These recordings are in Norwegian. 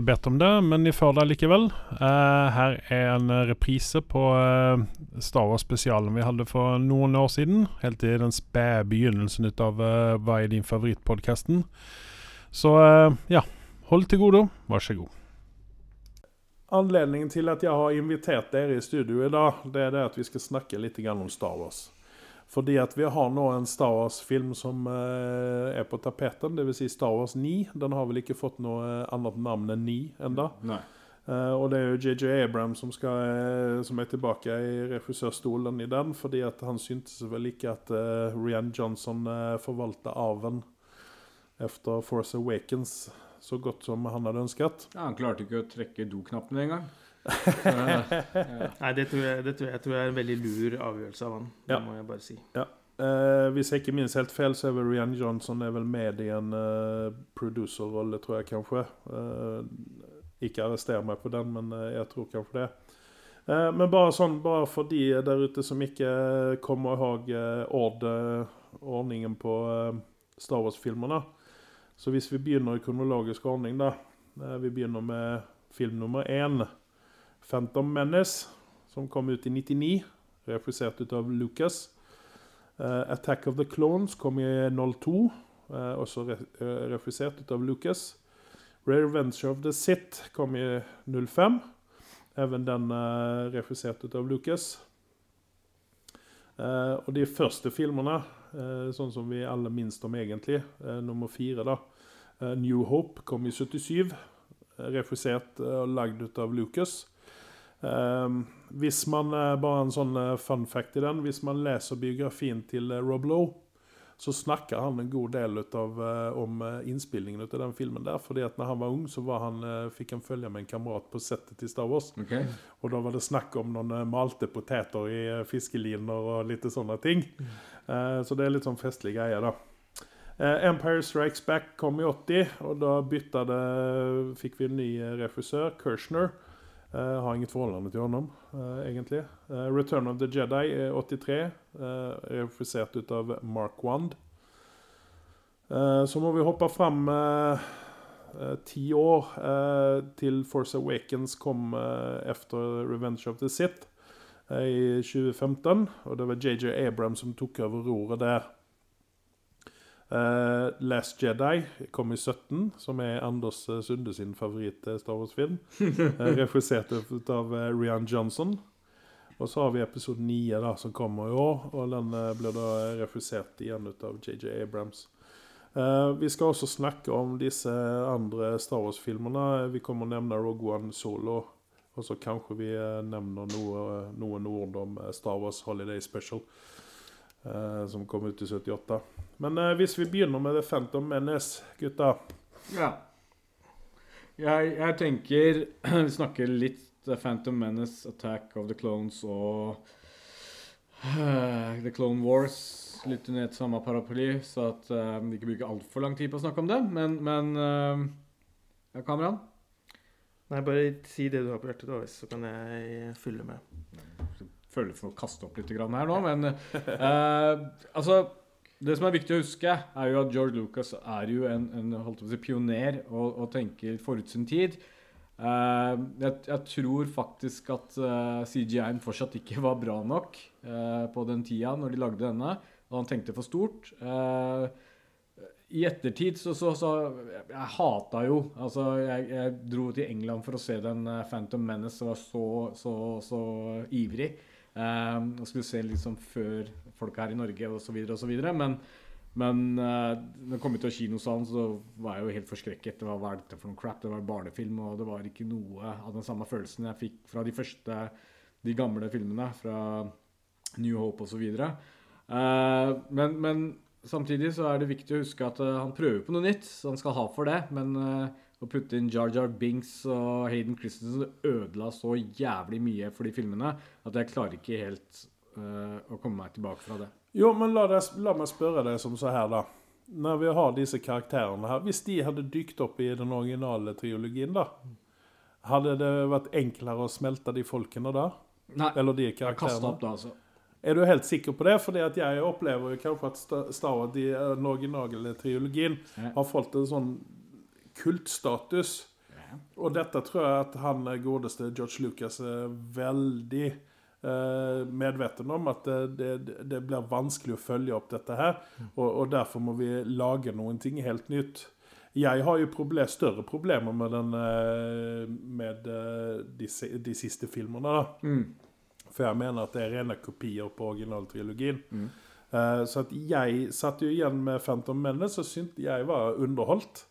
ikke bedt om det, men de får det likevel. Uh, her er en reprise på uh, Star Wars-spesialen vi hadde for noen år siden. Helt i den spede begynnelsen ut av uh, Hva er din favorittpodkasten? Så uh, ja, hold til gode. Vær så god. Anledningen til at jeg har invitert dere i studio i dag, det er det at vi skal snakke litt om Star Wars. Fordi at vi har nå en Star Wars-film som uh, er på tapeten, dvs. Si Star Wars 9. Den har vel ikke fått noe annet navn enn 9 ennå. Uh, og det er jo JJ Abrams som, skal, uh, som, er tilbake i regissørstolen i den, fordi at han syntes vel ikke at uh, Rian Johnson forvalta arven etter Force Awakens så godt som han hadde ønsket. Ja, Han klarte ikke å trekke doknappen engang. Nei, det tror, jeg, det tror jeg, tror jeg, er en veldig lur avgjørelse av han. Det ja. må jeg bare si. Ja. Eh, hvis jeg ikke minst helt feil, så er vel Rian Johnson er vel med i en uh, producerrolle, tror jeg kanskje. Uh, ikke arrester meg på den, men uh, jeg tror kanskje det. Uh, men bare sånn, bare for de der ute som ikke kommer ihåg uh, ordningen på Star Wars-filmene. Så hvis vi begynner i kronologisk ordning, da Vi begynner med film nummer én. 'Phantom Menace', som kom ut i 99, refusert av Lucas. Uh, 'Attack of the Clones' kom i 02, uh, eh, også re uh, ut av Lucas. 'Revenge of the Sith' kom i 05, even den uh, refusert av Lucas. og de første filmene, sånn som vi alle minst om egentlig, nummer fire, da, 'New Hope' kom i 77, refusert og lagd ut av Lucas. Um, hvis man uh, Bare en sånn uh, fun fact i den. Hvis man leser biografien til uh, Rob Lowe, så snakker han en god del av, om innspillingen av den filmen. der, fordi at når han var ung, så var han, fikk han følge med en kamerat på settet til Star Wars. Okay. Og da var det snakk om noen malte poteter i fiskeliner og litt sånne ting. Mm. så det er litt sånn festlig greie, da. Empire Strikes Back kom i 80, og da bytta det Fikk vi en ny regissør, Kirshner. Uh, har inget forhold til honom, uh, egentlig. Uh, 'Return of the Jedi' er 83, refusert ut av Mark Wand. så må vi hoppe fram ti år til Force Awakens kom etter 'Revenge of the Sith' i 2015. Og det var JJ Abrams som tok over roret der. Uh, Last Jedi kom i 17, som er Anders uh, Sunde sin favoritt-Star uh, Wars-film. Uh, Refusert av Rian Johnson. Og så har vi episode 9 da, som kommer i år, og den blir da refusert igjen ut av JJ Abrams. vi skal også snakke om disse andre Star Wars-filmene. Vi kommer å nevne Rogue One Solo. Og så kanskje vi nevner noe, noen ord om Star Wars Holiday Special. Uh, som kom ut i 78. Men uh, hvis vi begynner med The Phantom Menace, gutta Ja. Jeg, jeg tenker Vi snakker litt The Phantom Menace, Attack of the Clones og uh, The Clone Wars. Litt under et samme paraply, så at vi ikke bruker altfor lang tid på å snakke om det. Men, men Ja, Kameraen? Nei, bare si det du har på hjertet, da, så kan jeg fylle med føler for å kaste opp litt her nå, men uh, altså det som er viktig å huske, er jo at George Lucas er jo en, en si, pioner og, og tenker forut sin tid. Uh, jeg, jeg, tror faktisk at uh, eh, CGI-en fortsatt ikke var bra nok uh, på den tida når de lagde denne. Og han tenkte for stort. I ettertid så, så, så Jeg, jeg hata jo Altså, jeg, jeg, dro til England for å se den Phantom Menace og var så, så, så ivrig. Um, og skulle se liksom før folk her i Norge osv. osv. Men, men uh, når jeg kom ut av kinosalen, så var jeg jo helt forskrekket. Det var, hva er dette for noe crap? Det var barnefilm, og det var ikke noe av den samme følelsen jeg fikk fra de første, de gamle filmene, fra New Hope osv. Uh, eh, men, men samtidig så er det viktig å huske at uh, han prøver på noe nytt, så han skal ha for det. Men uh, å putte inn Jar Jar Binks og Hayden Christensen ødela så jævlig mye for de filmene at jeg klarer ikke helt uh, å komme meg tilbake fra det. Jo, men la, deg, la, meg spørre deg som så her, da. Når vi har disse karakterene her Hvis de hadde dykt opp i den originale triologien, da Hadde det vært enklere å smelte de folkene da? Nei. Eller de karakterene? Opp, da, altså. Er du helt sikker på det? Fordi at jeg opplever kanskje at Star Wars, den originale triologien, har fått en sånn kultstatus. Og dette tror jeg at han eh, godeste George Lucas er veldig eh, medveten om. At det, det, det blir vanskelig å følge opp dette her. Og, og derfor må vi lage noen ting helt nytt. Jeg har jo problem, større problemer med, den, eh, med eh, de, de siste filmene. da. Mm. For jeg mener at det er rene kopier på originaltrilogien. Mm. Eh, så at jeg satt jo igjen med Phantom Menace og syntes jeg var underholdt.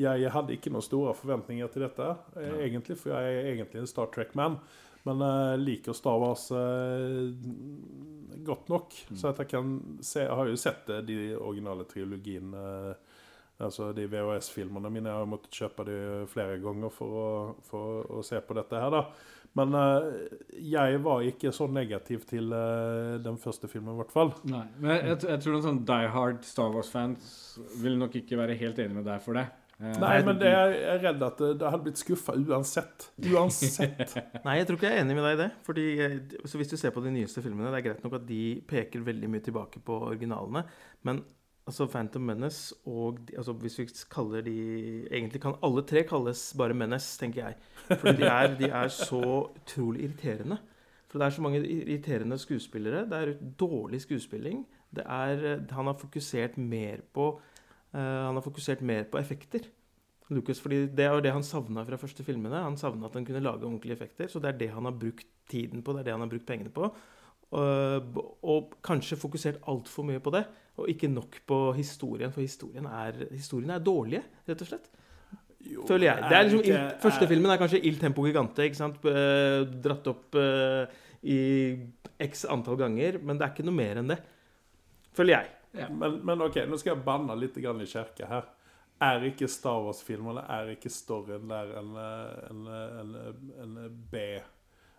Jeg hadde ikke noen store forventninger til dette, ja. egentlig, for jeg er egentlig en Star Trek-man. Men jeg liker Star Wars eh, godt nok, så at jeg kan se Jeg har jo sett eh, de originale trilogiene. eh, Altså de VHS-filmene mine. Jeg har måttet kjøpe de flere ganger for å, for å se på dette her, da. Men uh, jeg var ikke så negativ til uh, den første filmen, i hvert fall. Nei, men jeg, jeg, jeg tror noen sånn die hard Star Wars-fans vil nok ikke være helt enig med deg for det. Eh, Nei, men det, jeg er redd at det, det hadde blitt skuffa uansett. Uansett. Nei, jeg tror ikke jeg er enig med deg i det. Fordi, eh, så Hvis du ser på de nyeste filmene, det er greit nok at de peker veldig mye tilbake på originalene. Men altså Phantom Menace og de, altså Hvis vi kaller de Egentlig kan alle tre kalles bare Menace, tenker jeg. Fordi de er, de er så utrolig irriterende. For det er så mange irriterende skuespillere. Det er dårlig skuespilling. Det er, eh, han har fokusert mer på eh, Han har fokusert mer på effekter. Lucas, fordi Det var det han savna fra første filmene. Han savna at han kunne lage ordentlige effekter. Så det er det han har brukt tiden på, det er det han har brukt pengene på. Og, og kanskje fokusert altfor mye på det, og ikke nok på historien. For historien er, historien er dårlige, rett og slett. Jo, Føler jeg. Det er liksom, ikke- il, første filmen er kanskje Il Tempo Gigante. ikke sant? Eh, Dratt opp uh, i x antall ganger, men det er ikke noe mer enn det. Føler jeg. Men, men ok, nå skal jeg banne litt grann i kirka her. Er ikke Star Wars-filmene Er ikke storyen der en, eh, en, en, en B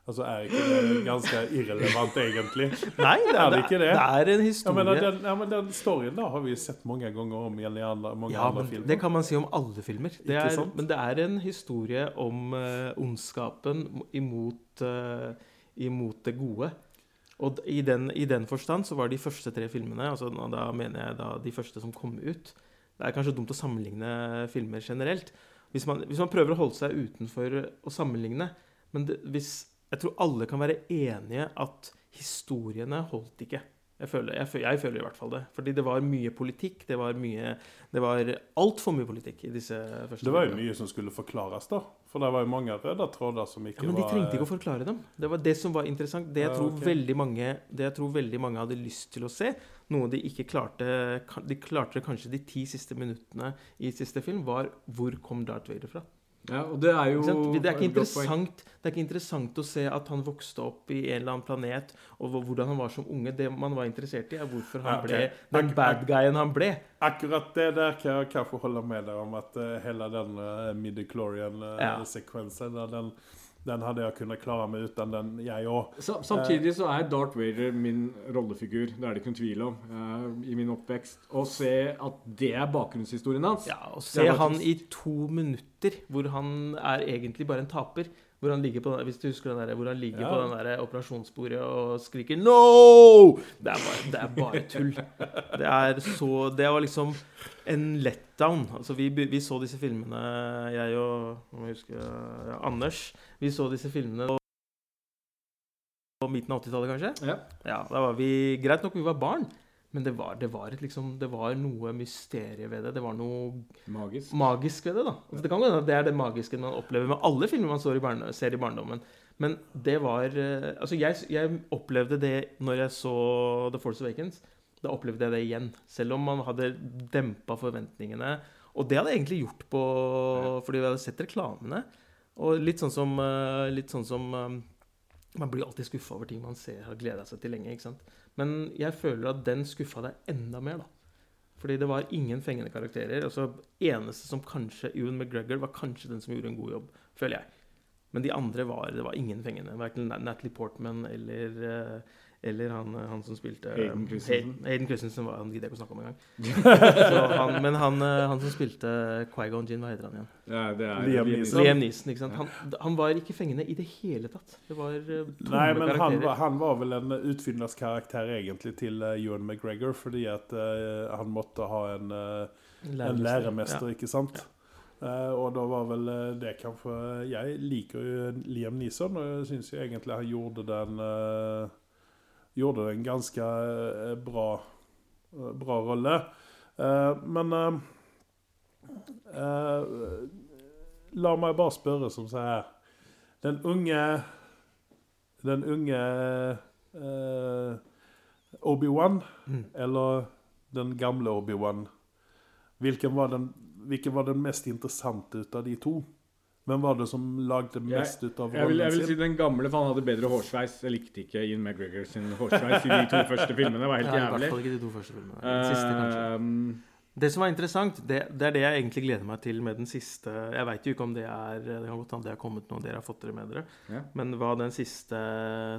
Altså, er ikke det ganske irrelevant, egentlig? Nei, det Er det ikke det? det er en Ja, historie. men den, ja, men den storyen da har vi sett mange ganger om igjen i andre, mange Ja, andre men filmer. det kan man si om alle filmer. Det er, men det er en historie om uh, ondskapen imot, uh, imot det gode. Og i den, i den forstand så var de første tre filmene, altså og da mener jeg da de første som kom ut Det er kanskje dumt å sammenligne filmer generelt. Hvis man, hvis man prøver å holde seg utenfor å sammenligne Men det, hvis, jeg tror alle kan være enige at historiene holdt ikke. Jeg føler, jeg, jeg føler i hvert fall det. Fordi det var mye politikk. Det var mye Det var altfor mye politikk i disse første Det var jo mye som skulle forklares, da. For det var jo mange røde tråder som ikke Ja, men de var trengte ikke å forklare dem. Det var det som var interessant. Det jeg, tror, okay. veldig mange, det jeg tror veldig mange hadde lyst til å se, noe de ikke klarte De klarte det kanskje de ti siste minuttene i siste film, var hvor kom Darth Vader fra? Ja, og det er jo Ikke? Det er det er ikke interessant å se at han vokste opp i en eller annen planet, og hvordan han var som unge. Det man var interessert i, er hvorfor han Ja, ble den bad guyen han ble. Akkurat det der kan jeg kanskje holde med deg om at uh, hele den uh, Ja. midichlorian-sekvensen den, den hadde jeg kunnet klare meg uten den, jeg òg. Samtidig så er Darth Vader min rollefigur, det er det ikke noen tvil om, eh, i min oppvekst. Å se at det er bakgrunnshistorien hans Ja, Å se han trist. i to minutter, hvor han er egentlig bare en taper. Hvor han ligger på, den- hvis du husker den der, hvor han ligger Ja. på den der operasjonsbordet og skriker 'no!' Det er bare, det er bare tull. Det er så Det var liksom en letdown. Altså, vi, vi så disse filmene, jeg og må jeg huske, ja, Anders. Vi så disse filmene på, på midten av 80-tallet, kanskje. Ja. Ja, da var vi Greit nok, vi var barn. Men det var, det, var et, liksom, det var noe mysterie ved det. Det var noe Magisk. magisk ved det. da. Altså, Det kan være hende det er det magiske man opplever med alle filmer man i barne, ser i barndommen. Men det var eh, Altså, jeg, jeg opplevde det når jeg så The Force Awakens. Da opplevde jeg det igjen. Selv om man hadde dempa forventningene. Og det hadde jeg egentlig gjort på fordi vi hadde sett reklamene. Og litt sånn som, eh, litt sånn som eh, Man blir alltid skuffa over ting man ser har gleda seg til lenge. ikke sant? Men jeg føler at den skuffa deg enda mer, da. Fordi det var ingen fengende karakterer. Altså, Eneste som kanskje Ewan McGregor var kanskje den som gjorde en god jobb, føler jeg. Men de andre var det var ingen fengende. Verken Natalie Portman eller, eh, eller han, han som spilte Aiden Hayden Christensen. Hay- Christensen var, han gidder jeg ikke å snakke om engang. Men han, eh, han som spilte Quaigon Gin, hva heter han igjen? Ja, det er Liam Neeson. Liam Neeson. ikke sant? Han, han var ikke fengende i det hele tatt. Det var eh, tomme Nei, men han han var vel en utfyllnadskarakter egentlig til uh, Ewan McGregor, fordi at uh, han måtte ha en, eh, en læremester, ikke sant? Uh, og da var vel eh, det kanskje Jeg liker jo Liam Neeson, og jeg syns egentlig han gjorde den eh, Gjorde det en ganske eh, bra, eh, bra rolle. Eh, men La meg bare spørre som så her Den unge Den unge Obi-Wan, Mm. eller den gamle Obi-Wan? Hvilken var den hvilken var den mest interessante ut av de to? Hvem var det som lagde mest ut av Jeg vil, jeg vil si sin? den gamle, for han hadde bedre hårsveis. Jeg likte ikke Ian McGregor sin hårsveis i de to første filmene. Det var helt Ja, I hvert fall ikke de to første filmene. Den siste, kanskje. Ehm, Det som var interessant, det, det er det jeg egentlig gleder meg til med den siste Jeg veit jo ikke om det er Det kan godt hende det har kommet noe dere har fått dere med dere. Ja. Men hva den siste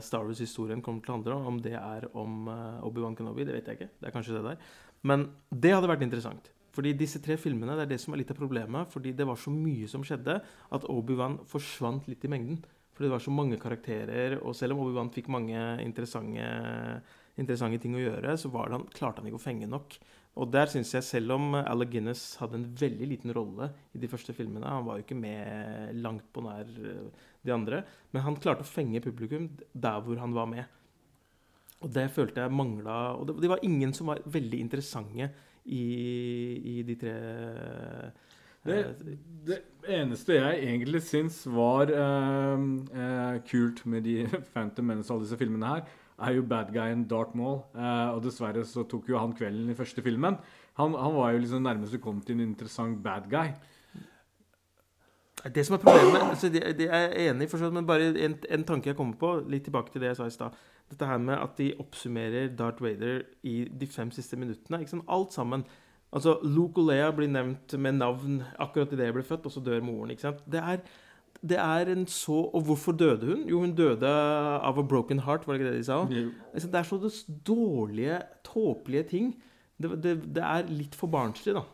Star Wars-historien kommer til å handle om, om det er om eh, Obi-Wan Kenobi, det vet jeg ikke. Det er kanskje det der. Men det hadde vært interessant. Fordi disse tre filmene, det er det som er litt av problemet. Fordi det var så mye som skjedde, at Obi-Wan forsvant litt i mengden. Fordi det var så mange karakterer, og selv om Obi-Wan fikk mange interessante, interessante ting å gjøre, så han, klarte han ikke å fenge nok. Og der synes jeg, selv om Alec Guinness hadde en veldig liten rolle i de første filmene Han var jo ikke med langt på nær eh, de andre, men han klarte å fenge publikum der hvor han var med. Og det følte jeg mangla Og det, det var ingen som var veldig interessante i, i de tre Det, eh, det eneste jeg egentlig syns var uh, uh, kult med de Phantom Menace og alle disse filmene her, er jo bad guyen Darth Maul. Uh, og dessverre så tok jo han kvelden i første filmen. Han, han var jo liksom nærmest du kom til en interessant bad guy. Det som er problemet altså det, det er jeg enig i, men bare en, en tanke jeg kommer på, litt tilbake til det jeg sa i stad. Dette her med at de oppsummerer Darth Vader i de fem siste minuttene. Ikke sant? Alt sammen. Altså, Luke og Leia blir nevnt med navn akkurat idet jeg ble født, og så dør moren. ikke sant? Det er, det er en så Og hvorfor døde hun? Jo, hun døde av a broken heart, var det ikke det de sa? Altså, det er så dårlige, tåpelige ting. Det, det, det er litt for barnslig, da.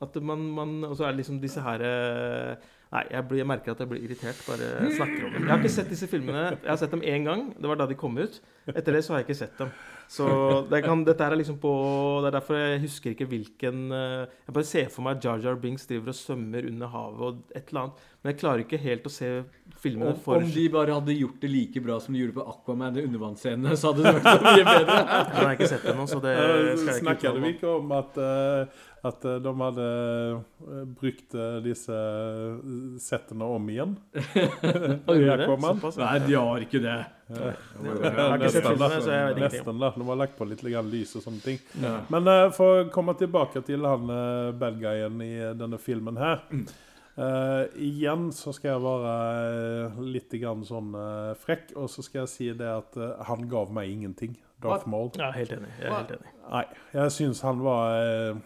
At man, man Og så er det liksom disse her eh, Nei, jeg, blir, jeg merker at jeg blir irritert bare jeg snakker om dem. Jeg har ikke sett disse filmene. Jeg har sett dem én gang. Det var da de kom ut. Etter det så har jeg ikke sett dem. Så det kan, dette er liksom på Det er derfor jeg husker ikke hvilken eh, Jeg bare ser for meg Jar Jar Binks driver og svømmer under havet og et eller annet. Men jeg klarer ikke helt å se filmene Om, for om de bare hadde gjort det like bra som de gjorde på Aquaman, de undervannsscenene, så hadde det vært så mye bedre. Jeg har ikke sett det nå, så det skal jeg ikke Snakker vi ikke om at, eh, at eh, de hadde eh, brukt eh, disse settene om igjen? Har du det? Såpass? Nei, de har ikke det. Nesten, da. De har lagt på litt lys og sånne ting. Ja. Men uh, for å komme tilbake til han uh, bad guyen i denne filmen her. uh, igjen så skal jeg være litt grann sånn frekk, og så skal jeg si det at han gav meg ingenting. Darth Maul. Ja, helt enig. Jeg er helt enig. Nei, jeg syns han var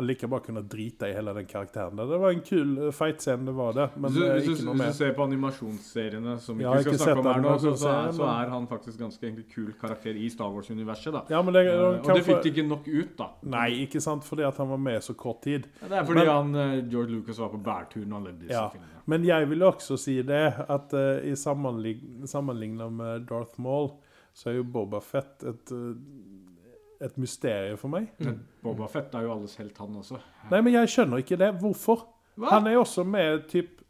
like bare kunne drite i hele den karakteren. der. Det var en kul eh, fight-scene, det var det, men hvis, ikke du, noe hvis du ser på animasjonsseriene, som vi ja, ikke skal snakke om her nå, så, så, er, så er han faktisk ganske egentlig kul karakter i Star Wars-universet. da. Ja, men det, uh, og det fikk de ikke nok ut, da. Nei, ikke sant, fordi at han var med så kort tid. Ja, Det er fordi Men- han, eh, George Lucas var på bærtur når han levde disse Ja. filmene. Men jeg vil også si det, at uh, i sammenlig sammenlignet med Darth Maul, så er jo Boba Fett et, eh, et mysterium for meg. Men Boba Fett er jo alles helt, han også. Nei, men jeg skjønner ikke det. Hvorfor? Hva? Han er jo også med typ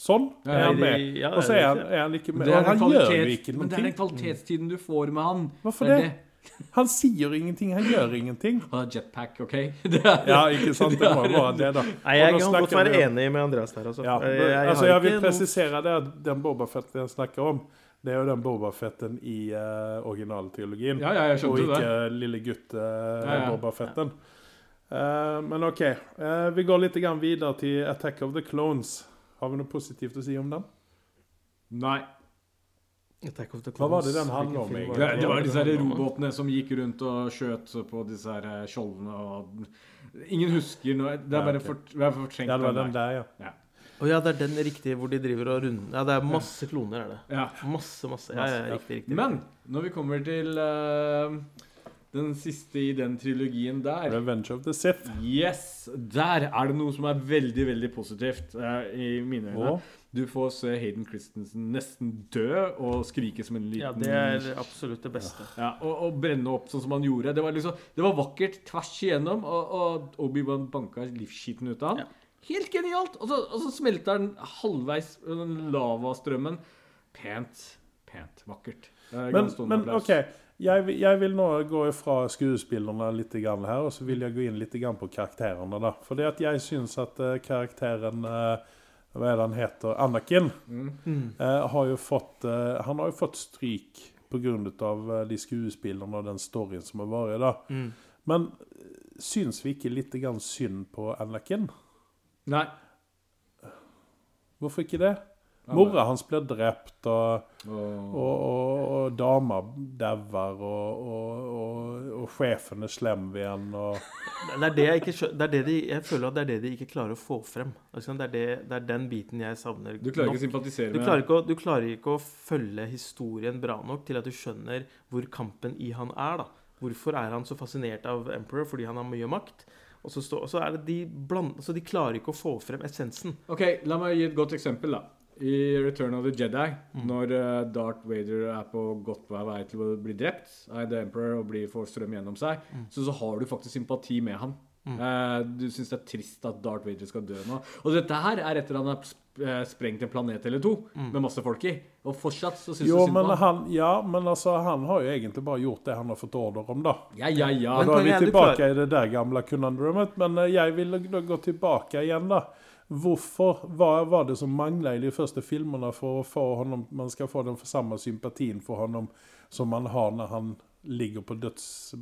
sånn. Ja, Er han med? ja, Og så er han, er han ikke med. Det er Og han den gjør jo kvalitets- ikke Men det er den kvalitetstiden du får med han. Hvorfor Det det? Han sier ingenting, han gjør ingenting. Han har jetpack, OK? Det er, Ja, ikke sant? Det må være det, da. Nei, jeg kan godt snakker være vi om- enig med Andreas der, altså. Ja, Jeg- jeg altså har jeg vil ikke noe- presisere det at den Boba Fetten jeg snakker om, det er jo den Boba Fetten i uh, originaltrilogien. ja, ja, og ikke det. lille gutt uh, Ja, ja. Boba Fetten. Eh, men OK. Eh, vi går litt grann videre til Attack of the Clones. Har vi noe positivt å si om den? Nei. Attack of the Hva var det den handlet om? Det, det var disse her robåtene som gikk rundt og skjøt på disse her eh, skjoldene og Ingen husker noe. Det er bare ja, okay. fortrengt. Ja, det var den den der. ja. ja. Å ja, det er den riktige hvor de driver og runder Ja, det er masse kloner, er det. Ja. Masse, masse. Ja, ja, riktig, riktig. Men når vi kommer til uh, den siste i den trilogien der Revenge of the Sith. Yes! Der er det noe som er veldig, veldig positivt uh, i mine øyne. Og Du får se Hayden Christensen nesten dø og skrike som en liten Ja, det er absolutt det beste. Ja, og, og brenne opp sånn som han gjorde. Det var liksom, det var vakkert tvers igjennom, og, og Obi-Wan banka livsskiten ut av han. Ja. Helt genialt! Og så, og så smelter den halvveis, den lavastrømmen. Pent. Pent. Vakkert. Er Men, men. OK. Jeg, jeg vil nå gå ifra skuespillerne litt grann her, og så vil jeg gå inn litt grann på karakterene. da. For det at jeg syns at eh, karakteren eh, Hva er det han heter? Anakin. Mm. Mm. har jo fått, eh, han har jo fått stryk pga. de skuespillerne og den storyen som har vært. da. Mm. Men eh, syns vi ikke litt grann synd på Anakin? Nei. Hvorfor ikke det? Mora hans blir drept, og, Og, og, og, og dama dauer, og, og, og, og sjefen er slem igjen. og Det er det jeg ikke det er det de, Jeg føler at det er det de ikke klarer å få frem. Det er, det, det er den biten jeg savner. du klarer ikke å sympatisere Du med klarer, ikke å, du klarer ikke å følge historien bra nok til at du skjønner hvor kampen i han er. da. Hvorfor er han så fascinert av Emperor? Fordi han har mye makt. Og så, stå, og så er det de bland, altså de klarer ikke å få frem essensen. Ok, La meg gi et godt eksempel. da I Return of the Jedi, Mm. når uh, Darth Vader er på godt vei til å bli drept av The Emperor og blir får strøm gjennom seg, Mm. så, så har du faktisk sympati med han. Eh, du syns det er trist at Darth Vader skal dø nå. Og dette her er etter han eh, sprengt en planet eller to med masse folk i. Og fortsatt så syns du Jo, synd på han. han, ja, men altså, han har jo egentlig bare gjort det han har fått ordre om, da. Ja, ja, ja. Men da er vi tilbake i det der gamle conundrumet. Men eh, jeg vil da gå tilbake igjen, da. Hvorfor Hva var det som mangla i de første filmene for å få honom, man skal få den samme sympatien for honom som man har når han ligger på døds...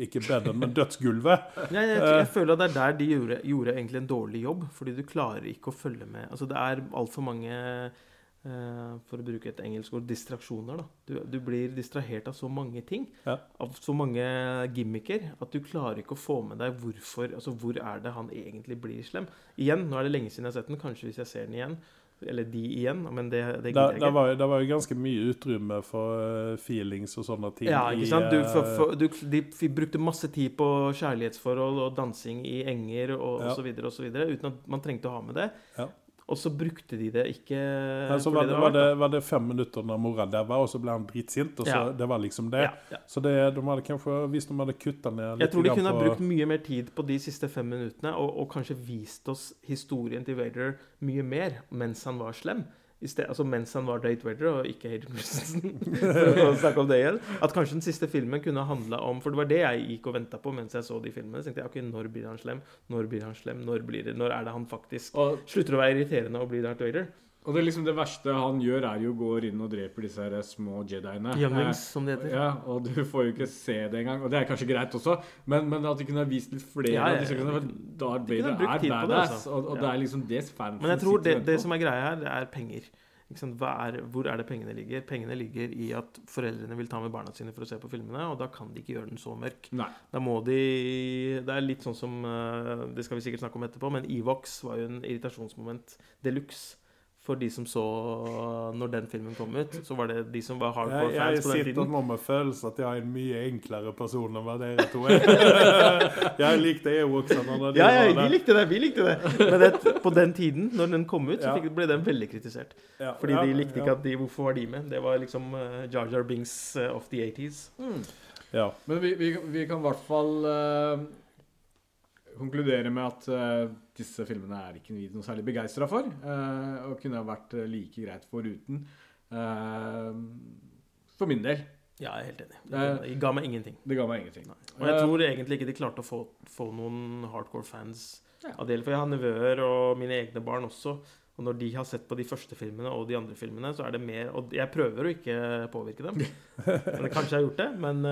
Ikke bedre, men dødsgulvet? Jeg, jeg, Eh. jeg føler at det er der de gjorde, gjorde egentlig en dårlig jobb. Fordi du klarer ikke å følge med. Altså Det er altfor mange Uh, For å bruke et engelsk ord distraksjoner. da du, du blir distrahert av så mange ting. Ja. Av så mange gimmicker at du klarer ikke å få med deg hvorfor Altså hvor er det han egentlig blir slem. Igjen, nå er det lenge siden jeg har sett den. Kanskje hvis jeg ser den igjen. Eller de igjen. Men det, det Der, gidder jeg ikke. var, der var jo ganske mye utrymme for eh, feelings og sånne ting. Ja, ikke sant? Du, eh, for, for, du, de brukte masse tid på kjærlighetsforhold og dansing i enger og, Ja. og så videre og så videre, uten at man trengte å ha med det. Ja. Og så brukte de det ikke Men så var, det det, var, det, var det fem minutter når mora daua, og så ble han dritsint. Og så, Ja. Det var liksom det. Ja, ja. Så det, de hadde kanskje, hvis de hadde kutta ned litt Jeg tror de kunne kunne ha brukt mye mer tid på de siste fem minuttene, og, og kanskje vist oss historien til Vader mye mer mens han var slem. Sted, altså mens han var Date Vader og ikke Hayden Christensen. Snakke om det igjen. At kanskje den siste filmen kunne handla om For det var det jeg gikk og venta på mens jeg så de filmene. Så tenkte jeg, ok, Når blir han slem? Når blir han slem? Når, blir det, når er det han faktisk Og, slutter å være irriterende og blir Darth Vader? Og det liksom det verste han gjør, er jo å gå inn og dreper disse her små jediene. Younglings, Eh, som det heter. Ja, og du får jo ikke se det engang. Og det er kanskje greit også, men, men at de kunne ha vist litt flere Ja, ja, av disse kunne Darth Vader er tid det, badass, altså. og, og Ja. det er liksom det fansen Men jeg tror det, det som er greia her, det er penger. Er, hvor er det pengene ligger? Pengene ligger i at foreldrene vil ta med barna sine for å se på filmene, og da kan de ikke gjøre den så mørk. Nei. Da må de Det er litt sånn som eh, Det skal vi sikkert snakke om etterpå, men Evox var jo en irritasjonsmoment de luxe. For de som så når den filmen kom ut, så var det de som var hardcore Jeg, jeg fans på den sitter tiden. nå med følelsen at jeg er en mye enklere person enn hva dere to er. jeg likte Ewoksene når de Ja, ja, var vi likte det. vi likte det Men det, på den tiden, når den kom ut, så fikk, ble den veldig kritisert. Ja, Fordi ja, de likte ja. ikke at de Hvorfor var de med? Det var liksom uh, Jar Jar Binks uh, of the 80s. Ja. Men vi, vi, vi kan i hvert fall eh, konkludere med at uh, disse filmene er ikke vi noe særlig begeistra for. Uh, og kunne ha vært eh, like greit foruten. Uh, for min del. Ja, jeg er helt enig. Det Det ga meg ingenting. Det ga meg ingenting. Og jeg tror egentlig ikke de klarte å få, få noen hardcore fans Ja. av det. For jeg har nevøer og mine egne barn også. Og når de har sett på de første filmene og de andre filmene, så er det mer Og jeg prøver å ikke påvirke dem. Men kanskje jeg har gjort det. Men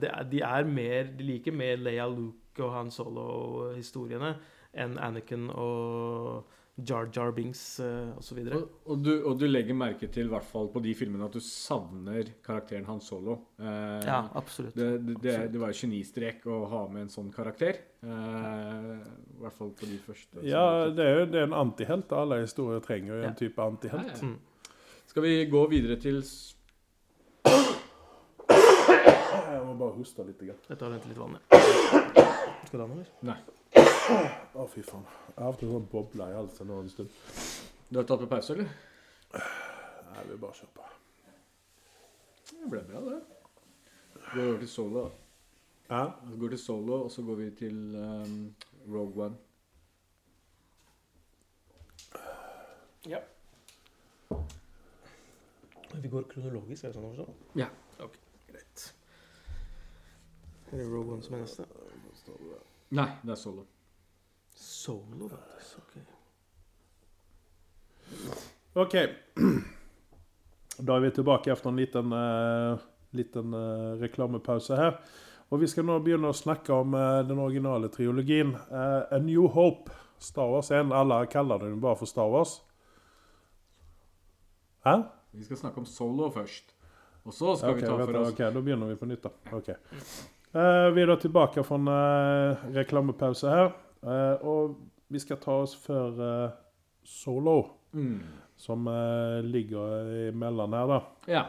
det er, de er mer De liker mer Leia Luke og Han Solo-historiene enn Anakin og Jar Jar Binks uh, osv. Og, og, du, og du legger merke til, i hvert fall på de filmene, at du savner karakteren Han Solo. Eh, Ja, absolutt. det, det, det, det var jo genistrek å ha med en sånn karakter. Eh, I hvert fall på de første. ja, det er jo det er en antihelt. Alle historier trenger jo Ja. en type antihelt. Ja, ja. Mm. Skal vi gå videre til Jeg må bare hoste litt. Jeg tar og henter litt vann, jeg. Skal du ha noe? Nei. Å, fy faen. Jeg har hatt en sånn boble i halsen nå en stund. Du har tatt på pause, eller? Nei, vi bare kjører på. Det ble bra, det. Vi går til solo. Ja? Vi går til solo, og så går vi til um, Rogue One. Ja. Vi går kronologisk, er det sånn å forstå? Ja. Ok, greit. Er det Rogue One som er neste? Nei, det er solo. Solo, faktisk. Ok. Ok. Da er vi tilbake etter en liten, uh, liten uh, reklamepause her. Og vi skal nå begynne å snakke om uh, den originale triologien. Eh, A New Hope. Star Wars 1. Alle kaller den bare for Star Wars. Hæ? Vi skal snakke om solo først. Og så skal okay, vi ta for oss ok, da begynner vi på nytt. da. Ok. Eh, vi er da tilbake fra en eh, reklamepause her. Eh, og vi skal ta oss eh, Solo, mm. som ligger imellom her, da. Ja.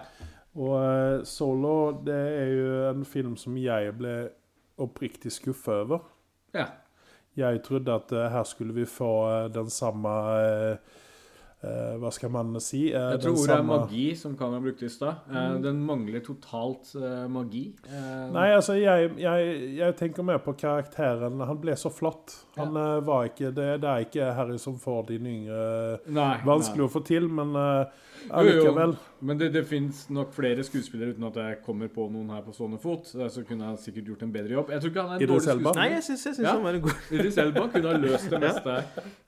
Og Solo, det er jo en film som jeg ble oppriktig skuffa over. ja. Jeg trodde at her skulle vi få den samme eh, eh, Hva skal man si? Uh, Jeg tror ordet samme- magi, som Kanga brukte i stad. Eh, den mangler totalt magi. Nei, altså, jeg, jeg, jeg tenker mer på karakteren. Han ble så flott. Han eh, var ikke det, det er ikke Harry som får den yngre. nei, Vanskelig å få til, men uh. Allikevel. Men det, det fins nok flere skuespillere, uten at jeg kommer på noen her på stående fot. Så kunne jeg sikkert gjort en bedre jobb. Jeg tror ikke han er en dårlig skuespiller. Nei, jeg syns, jeg syns Ja. han var en god Idris Elba kunne ha løst det meste.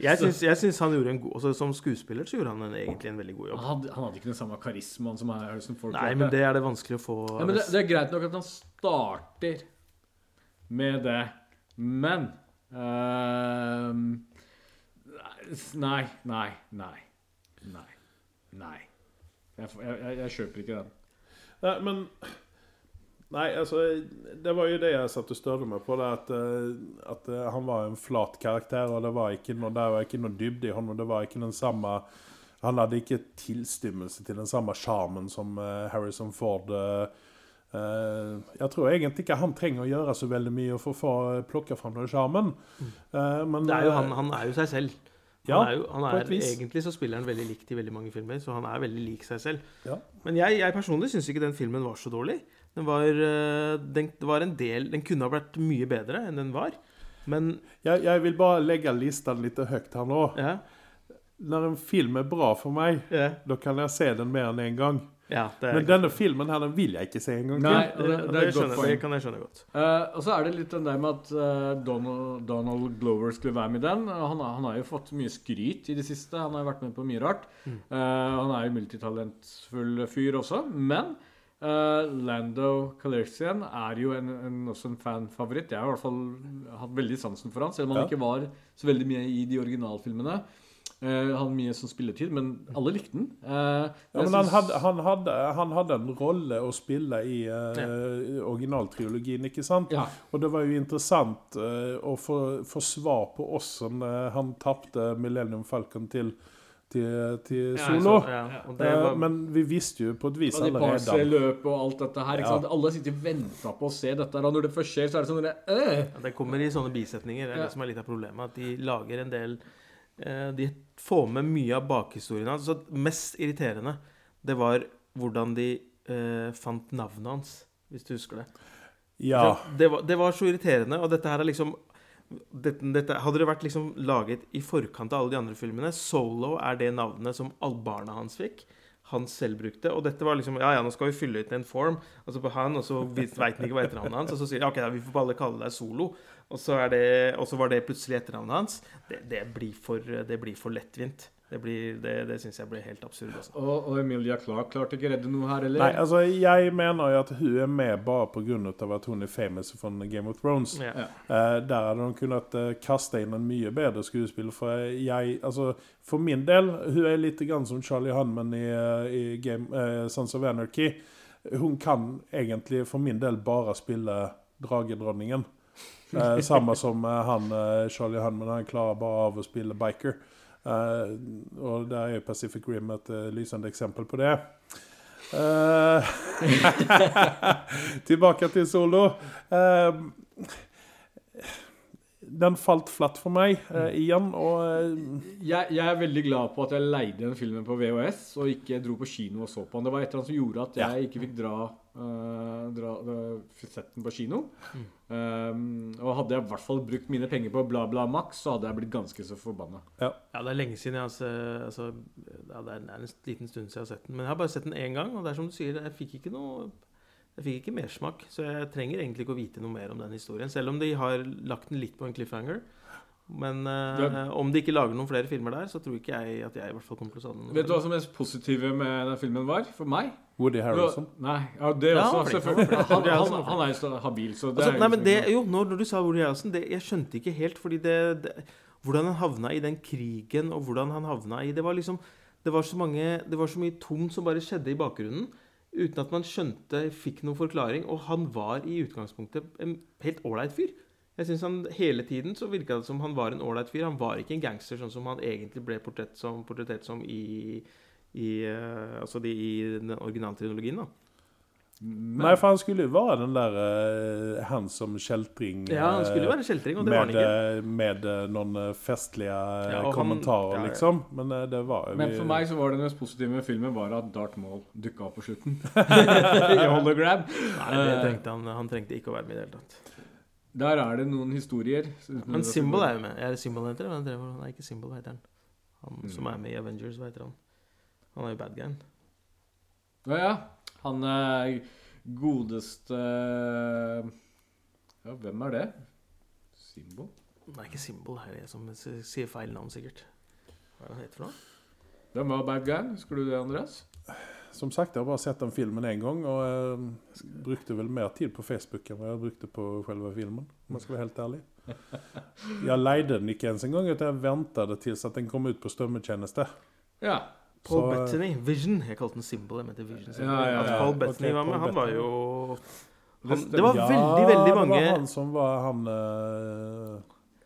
Ja. jeg syns han gjorde en god altså, Som skuespiller så gjorde han en, egentlig en veldig god Han jobb. hadde, han hadde ikke den samme karismaen som Harrison Ford. Nei, men det er det vanskelig å få Ja, men det, det er greit nok at han starter med det, men Uh, Nei, nei, nei. Nei. Nei. Jeg, jeg, jeg, kjøper ikke den. Nei, men Nei, altså Det var jo det jeg satt og størde meg på. Det at, eh, at eh, han var en flat karakter, og det var ikke noe, det var ikke noe dybde i ham. og Det var ikke den samme Han hadde ikke tilstymmelse til den samme sjarmen som eh, Harrison Ford. eh, eh, jeg tror egentlig ikke han trenger å gjøre så veldig mye for å få plukke fram den sjarmen. Uh, men er han, han er jo seg selv. Han er jo, han er, egentlig så spiller han veldig likt i veldig mange filmer, så han er veldig lik seg selv. Ja. Men jeg, jeg personlig syns ikke den filmen var så dårlig. Den var, eh, den, var en del Den kunne ha vært mye bedre enn den var. Men jeg, jeg vil bare legge lista litt høyt her nå. ja, Når en film er bra for meg, ja, da kan jeg se den mer enn én gang. Ja det, Men denne filmen her, den vil jeg ikke se en gang Nei, det, det et godt skjønner, det kan jeg skjønne godt. Uh, og så er det litt den der med at uh, Donald, Donald Glover skulle være med i den. Han, har- han har jo fått mye skryt i det siste. Han har jo vært med på mye rart. Mm. Uh, han er jo multitalentfull fyr også. Men eh, Lando Calrissian er jo en, en, også en fanfavoritt. Jeg har i hvert fall hatt veldig sansen for han, selv om han Ja. ikke var så veldig mye i de originalfilmene. Uh, han hadde mye sånn spilletid, men alle likte den. Uh, Ja, men han hadde, han, hadde, han hadde en rolle å spille i uh, originaltriologien, ikke sant? ja. Og det var jo interessant uh, å få, få svar på åssen eh, han tapte Millennium Falcon til, til, til Ja, Solo. Så, ja, det Eh, var, men vi visste jo på et vis allerede parseløp og alt dette her. Ikke Ja. sant? Alle sitter og venter på å se dette. Og når det først skjer, så er det sånn der, øh. ja, det kommer i sånne bisetninger. Det er Ja. det som er litt av problemet. At de lager en del eh, De får med mye av bakhistorien hans. Altså, mest irriterende, det var hvordan de eh, fant navnet hans, hvis du husker det. Ja. Det, var, det var så irriterende, og dette her er liksom dette, dette, Hadde det vært liksom laget i forkant av alle de andre filmene Solo er det navnet som alle barna hans fikk. Han selv brukte. Og dette var liksom Ja, ja, nå skal vi fylle ut en form. Og så på han, og så veit han ikke hva etternavnet hans. Og så sier de OK, da, vi får bare kalle deg Solo. Og så, det, og så var det plutselig etternavnet hans. Det, det, blir, for, det blir for lettvint. Det, blir- det, det syns jeg blir helt absurd. Også. Og, og Emilia Clarke klarte ikke redde noe her, eller? Nei, altså jeg mener jo at hun er med bare pga. at hun er famous fra Game of Thrones. Ja. Ja. Eh, der hadde hun kunnet eh, kaste inn en mye bedre skuespiller. For jeg, altså, for min del, hun er litt grann som Charlie Hunman i, eh, i Game, eh, Sons of Anarchy. Hun kan egentlig for min del bare spille dragedronningen. Eh, samme som han Charlie Hunman, han klarer bare av å spille biker. Eh, og der er Pacific Rim et uh, lysende eksempel på det. Uh, tilbake til Solo. Den falt flatt for meg Mm. igjen. Og Jeg, jeg er veldig glad på at jeg leide den filmen på VHS og ikke dro på kino og så på den. Det var et eller annet som gjorde at jeg ikke fikk dra, uh, dra uh, sett den på kino. Um, og hadde jeg i hvert fall brukt mine penger på Bla Bla Max, så hadde jeg blitt ganske så forbanna. Ja, det er lenge siden jeg har sett altså, ja, Det er en liten stund siden jeg har sett den. Men jeg har bare sett den én gang, og det er som du sier, jeg fikk ikke noe jeg fikk ikke mersmak, så jeg trenger egentlig ikke å vite noe mer om den historien. Selv om de har lagt den litt på en cliffhanger. Men uh, ja. om de ikke lager noen flere filmer der, så tror ikke jeg at jeg i hvert fall kommer til å savne den. Vet du hva som er mest positive med den filmen var? For meg? Woody Harrelson. Nei, ja, det er også. ja, selvfølgelig. han. Han, han, han er jo så habil, så det Altså, er nei, men det, jo, når, når du sa Woody Harrelson, det, jeg skjønte ikke helt, fordi det, det Hvordan han havna i den krigen, og hvordan han havna i Det var liksom Det var så mange Det var så mye tomt som bare skjedde i bakgrunnen. Uten at man skjønte, fikk noen forklaring. Og han var i utgangspunktet en helt ålreit fyr. Jeg synes han Hele tiden så virka det som han var en ålreit fyr. Han var ikke en gangster, sånn som han egentlig ble portrett som, portrettert som i, i, eh, altså de, i den originale trinologien. da Men- Nei, for han skulle jo være den der uh, han som kjeltring Ja, han skulle jo eh, være kjeltring, og det var han med, ikke. med noen festlige Ja, kommentarer, han- ja, ja. liksom. Men det var jo Men for meg så var det mest positive med filmen var at Darth Maul dukka opp på slutten. I hologram. Nei, det trengte han, han trengte ikke å være med i det hele tatt. Der er det noen historier. Men Symbol er jo med. Er det Symbol han heter? Det? Nei, ikke Symbol, heter han? Han Mm. som er med i Avengers, hva heter han? Han er jo bad guyen. Ja, ja. Han er godeste Ja, hvem er det? Simbo? Nei, ikke Simbo. Det er jeg som sier feil navn, sikkert. Hva er det han heter for noe? Hvem var bad guy? Husker du det, Andreas? Som sagt, jeg har bare sett den filmen en gang, og jeg brukte vel mer tid på Facebook enn jeg brukte på selve filmen, om jeg skal være helt ærlig. Jeg leide den ikke ens en gang, jeg ventet til at den kom ut på strømmetjeneste. Ja. Paul Så- Bettany. Vision. Jeg kalte den Symbol. Jeg mente Vision. Ja, ja, At ja. Paul Bettany Bettany var med, han var jo Det han. Det var veldig, veldig mange det var han som var han eh,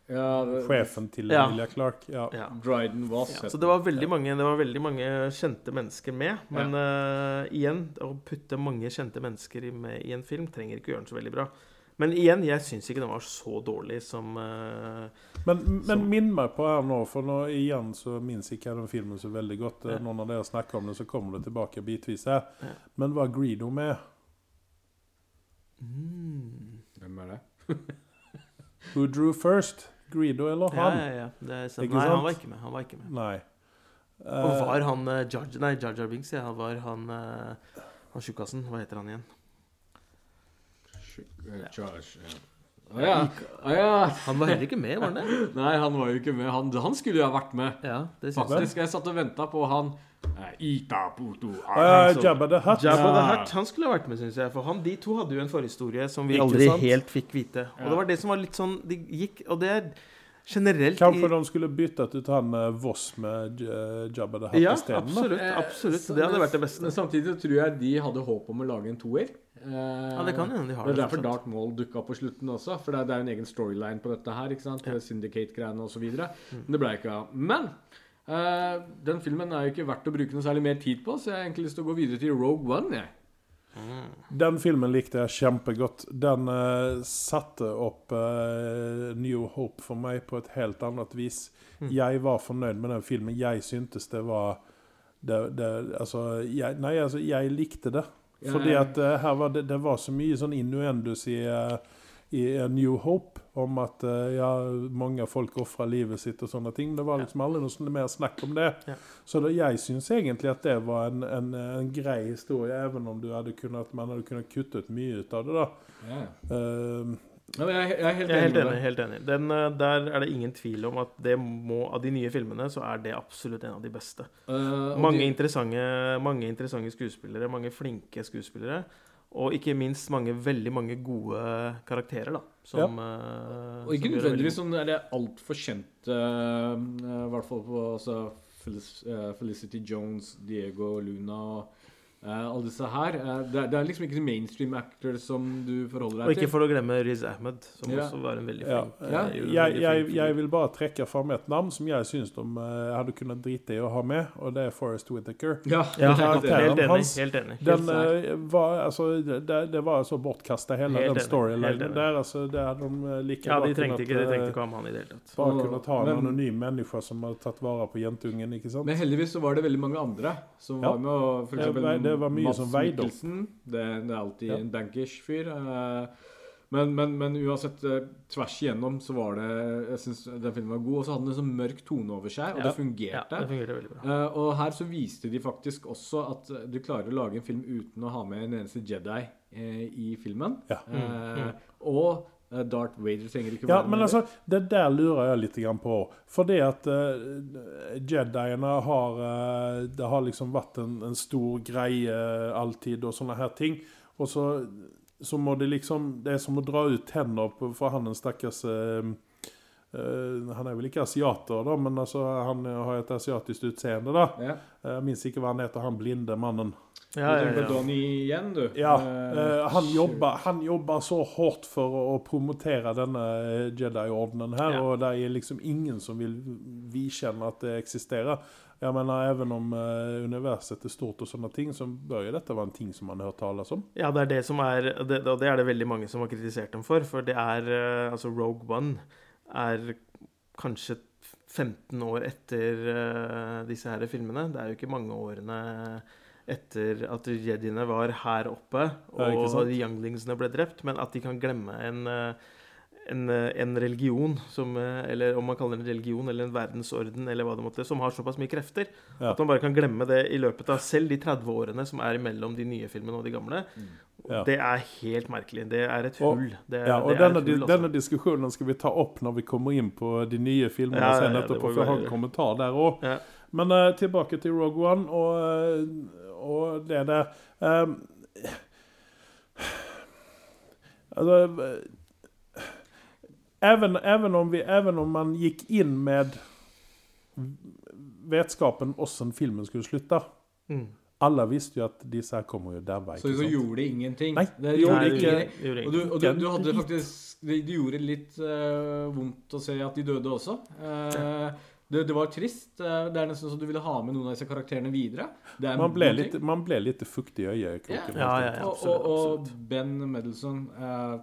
ja det, sjefen til Ja. Emilia Clark. Ja. ja. Dryden was Ja, så det var veldig mange, det var veldig mange kjente mennesker med. Men uh, igjen, å putte mange kjente mennesker med i en film trenger ikke gjøre den så veldig bra. Men igjen, jeg syns ikke den var så dårlig som uh, Men, men som... minn meg på her nå, for nå igjen så minns ikke jeg den filmen så veldig godt. Ja. Noen av dere snakker om det, så kommer det tilbake bitvis her. Ja. Men var Greedo med? mm. Hvem er det? Who drew first? Greedo eller han? ja, ja. Det er. Ikke Nei, sant? han var ikke med. Han var ikke med. Nei. Og Eh, var han uh, Jar Jar Jar Binks, ja. Han var han uh, Han tjukkasen. Hva heter han igjen? Charge. Å ja. Å ja. Han var heller ikke med, var han det? Nei, han var jo ikke med. Han, han skulle jo ha vært med. Ja, det synes jeg. Faktisk. Jeg satt og venta på han eh, Ita Puto Å ja, Jabba the Hutt. Jabba the Hutt, han skulle ha vært med, syns jeg. For han, de to hadde jo en forhistorie som vi aldri helt fikk vite. Og Ja. det var det som var litt sånn De gikk Og det er generelt Kanskje i, de skulle byttet ut han eh, Voss med eh, Jabba the Hutt Ja, isteden? absolutt. Eh, absolutt. Det hadde vært det beste. Men samtidig tror jeg de hadde håp om å lage en toer. Eh, Ja, det kan hende de har det det. er derfor Dark Darth Maul dukka på slutten også. For det er, det er en egen storyline på dette her. ikke sant? Ja. Syndicate-greiene osv. Mm. Men det ble ikke av. Men eh, den filmen er jo ikke verdt å bruke noe særlig mer tid på, så jeg har egentlig lyst til å gå videre til Rogue One. jeg. Den filmen likte jeg kjempegodt. Den uh, satte opp uh, New Hope for meg på et helt annet vis. Mm. Jeg var fornøyd med den filmen. Jeg syntes det var det, det, altså, jeg, Nei, altså, jeg likte det. Ja, Fordi at uh, her var det, det var så mye sånn innuendus i, eh, i New Hope om at eh, ja, mange folk ofra livet sitt og sånne ting. Det var liksom aldri noe mer snakk om det. Ja. Så det, jeg syns egentlig at det var en, en, en grei historie, even om du hadde kunnet, man hadde kunnet kutte ut mye ut av det. da. Ja. Eh, Ja, men jeg, jeg er helt Jeg er helt enig enig. helt enig. Den, eh, der er det ingen tvil om at det må, av de nye filmene så er det absolutt en av de beste. Uh, Mange de- interessante, mange interessante skuespillere, mange flinke skuespillere. Og ikke minst mange, veldig mange gode karakterer, da. Som, ja. Og ikke nødvendigvis sånn er det altfor kjente eh, I hvert fall på altså, eh, Felicity Jones, Diego Luna og eh, alle disse her. Uh, det, er, det er liksom ikke mainstream actors som du forholder deg til. Og ikke til. for å glemme Riz Ahmed, som yeah. også var en veldig Ja. flink Ja. eh, Jeg, Jeg, jeg, jeg vil bare trekke fram et navn som jeg syns de uh, hadde kunnet drite i å ha med, og det er Forest Whittaker. Ja, Ja, helt, enig. hans. Helt enig. Den Helt eh, var altså Det, det var så bortkasta, hele Helt den storylinen der. Altså, det hadde de like Ja, de trengte kunnet, ikke, de trengte ikke ikke ha med han i det hele tatt. Bare Og- kunne ta en men- anonym menneske som hadde tatt vare på jentungen, ikke sant? Men heldigvis så var det veldig mange andre som Ja. var med. Og for eksempel det var mye Mads som veide opp. Det, det er alltid Ja. en bankers fyr. eh, Men, men, men uansett, eh, tvers igjennom så var det Jeg syns den filmen var god. Og så hadde den en sånn mørk tone over seg, og Ja. det Ja, fungerte. det fungerte veldig bra. Eh, og her så viste de faktisk også at du klarer å lage en film uten å ha med en eneste Jedi i filmen. Ja. Eh, Mm, Og Darth Vader trenger ikke Ja, være men altså, det der lurer jeg litt på. Fordi at uh, Jediene har uh, Det har liksom vært en, en stor greie alltid, og sånne her ting. Og så, så må det liksom Det er som å dra ut tenner på, for han den stakkars eh, eh, Han er vel ikke asiater, da, men altså, han har et asiatisk utseende, da. ja. Jeg minst ikke hva han heter, han blinde mannen. Du Ja, ja, tenker på ja. Donnie igjen, du. Ja, Eh, eh, han, jobber, han jobber så hardt for å, å promotere denne eh, Jedi-ordenen her, Ja. og det er liksom ingen som vil vidkjenne at det eksisterer. Jeg mener, Even om uh, universet er stort, og sånne ting, så bør jo dette være en ting som man har hørt tales om. Ja, det er det som er det, Og det er det veldig mange som har kritisert dem for. For det er uh, Altså, Rogue One er kanskje 15 år etter eh, disse her filmene. Det er jo ikke mange årene etter at jediene var her oppe og younglingsene ble drept, men at de kan glemme en eh, en, eh, en religion, som, eh, eller om man kaller det en religion eller en verdensorden, eller hva det måtte, som har såpass mye krefter. Ja. At man bare kan glemme det i løpet av selv de 30 årene som er imellom de nye filmene og de gamle. Ja. Det er helt merkelig. Det er et hull. Det, Ja, og er denne, hull, altså. denne diskusjonen skal vi ta opp når vi kommer inn på de nye filmene Ja, ja, sen ja, for jeg har en kommentar der òg. Men uh, tilbake til Rogue One og, og det der um, Altså även, även, om vi, även om man gick in med vetskapen åssen filmen skulle slutte Mm. Alle visste jo at disse her kommer jo der Så så gjorde det ingenting. Nei, det det gjorde Nei, ikke- det gjorde Og du, og du, du hadde faktisk Det, det gjorde litt uh, vondt å se at de døde også. Uh, det, det var trist. Uh, det er nesten så du ville ha med noen av disse karakterene videre. Det er Man ble litt, man ble litt fuktig i øyekroken. Ja. Ja, ja, ja. absolutt, og, og og, Ben Medelson eh,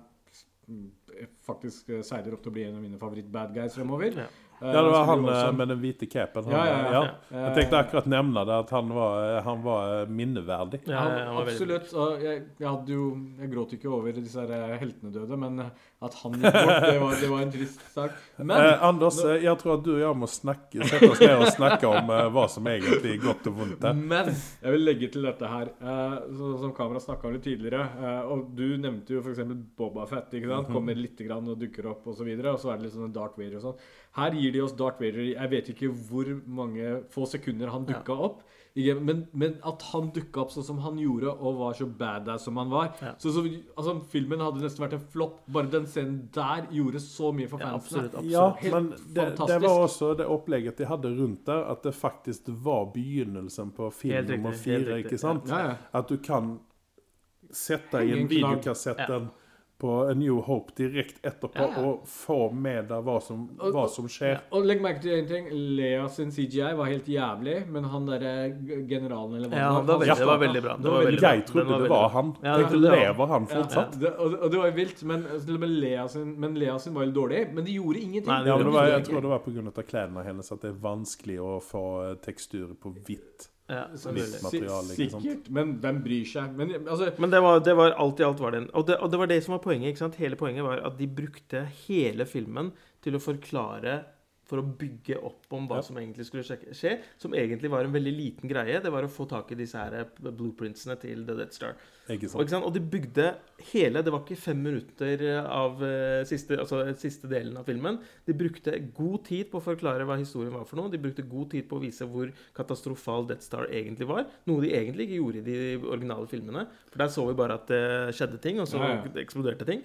faktisk eh, seiler opp til å bli en av mine favoritt-bad guys fremover. Ja. Eh, Ja, det var han også- eh, med den hvite capen. Ja, ja, ja. ja. Jeg tenkte akkurat nevne det, at han var, han var minneverdig. Ja, han, han var veldig absolutt. Og jeg, jeg hadde jo Jeg gråt ikke over disse heltene døde, men at han gikk bort, det var, det var en trist sak. Men eh, Anders, nå, jeg tror at du og jeg må snakke, sette oss ned og snakke om eh, hva som egentlig er godt og vondt. her. Men jeg vil legge til dette her, eh, så, som Kamera snakka om litt tidligere. eh, og du nevnte jo f.eks. Boba Fett. ikke sant? Kommer litt grann og dukker opp, og så videre, og så er det litt sånn Darth Vader og sånn. Her gir de oss Darth Vader i Jeg vet ikke hvor mange få sekunder han dukka opp. Men, men at han dukka opp sånn som han gjorde, og var så badass som han var Ja. så, så altså, Filmen hadde nesten vært en flopp. Bare den scenen der gjorde så mye for Ja, absolutt. absolutt. Ja, Helt men det, det var også det opplegget de hadde rundt der, at det faktisk var begynnelsen på film nummer fire. ikke sant? Ja, ja. At du kan sette i Henge Ja. på A New Hope direkte etterpå, Ja, ja. og få med deg hva som, Og- hva som skjer. Og legg merke til en ting. Lea sin CGI var helt jævlig, men han derre generalen eller hva Ja, det det var Ja. det var veldig bra. Det var veldig bra. Jeg trodde det var han. Ja, Tenkte, det var- lever han Ja, fortsatt? det, og, og det var vilt, men men, Lea sin, men Lea sin var jo dårlig. Men de gjorde ingenting. Nei, det, Ja, det var, jeg tror det var pga. klærne hennes at det er vanskelig å få tekstur på hvitt. Ja, sant? Sikkert, men hvem bryr seg? Men altså Men det var, det var alt i alt var den. og det, og det var det som var poenget. ikke sant? Hele poenget var at de brukte hele filmen til å forklare for å bygge opp om hva Ja. som egentlig skulle skje. Som egentlig var en veldig liten greie. Det var å få tak i disse her blueprintsene til The Death Star. Ikke Og, ikke sant? og de bygde hele Det var ikke fem minutter av eh, siste, altså, siste delen av filmen. De brukte god tid på å forklare hva historien var for noe. De brukte god tid på å vise hvor katastrofal Death Star egentlig var. Noe de egentlig ikke gjorde i de originale filmene. For der så vi bare at det skjedde ting, og så Ja, ja. eksploderte ting.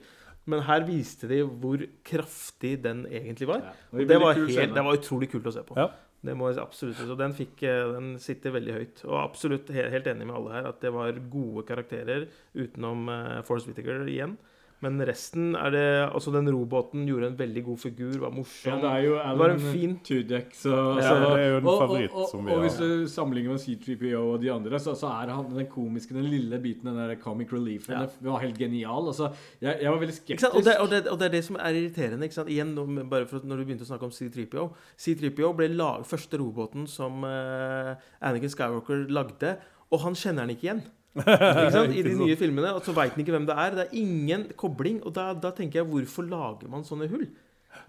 Men her viste de hvor kraftig den egentlig var. ja. Og det var, helt, det var utrolig kult å se på. Ja. Det må jeg absolutt Og den, fikk, eh, den sitter veldig høyt. Og absolutt he- helt enig med alle her at det var gode karakterer utenom uh, Force Whittaker igjen. Men resten er det Altså, den robåten gjorde en veldig god figur, var morsom. Ja, det er jo det var en Alan fin Tudek, så Ja, det er jo en favoritt og, og, som vi har. og hvis du sammenligner med C3PO og de andre, så, så er han den komiske, den lille biten, den der comic reliefen, Ja. var helt genial. Altså, jeg, jeg var veldig skeptisk. Og, det, og, det, og det er det som er irriterende. Ikke sant? Igjen, bare for at når du begynte å snakke om C3PO C3PO ble lag, første robåten som uh, Anakin Skywalker lagde, og han kjenner den ikke igjen. I de nye filmene, og så veit han ikke hvem det er. Det er ingen kobling. Og da, da tenker jeg, hvorfor lager man sånne hull?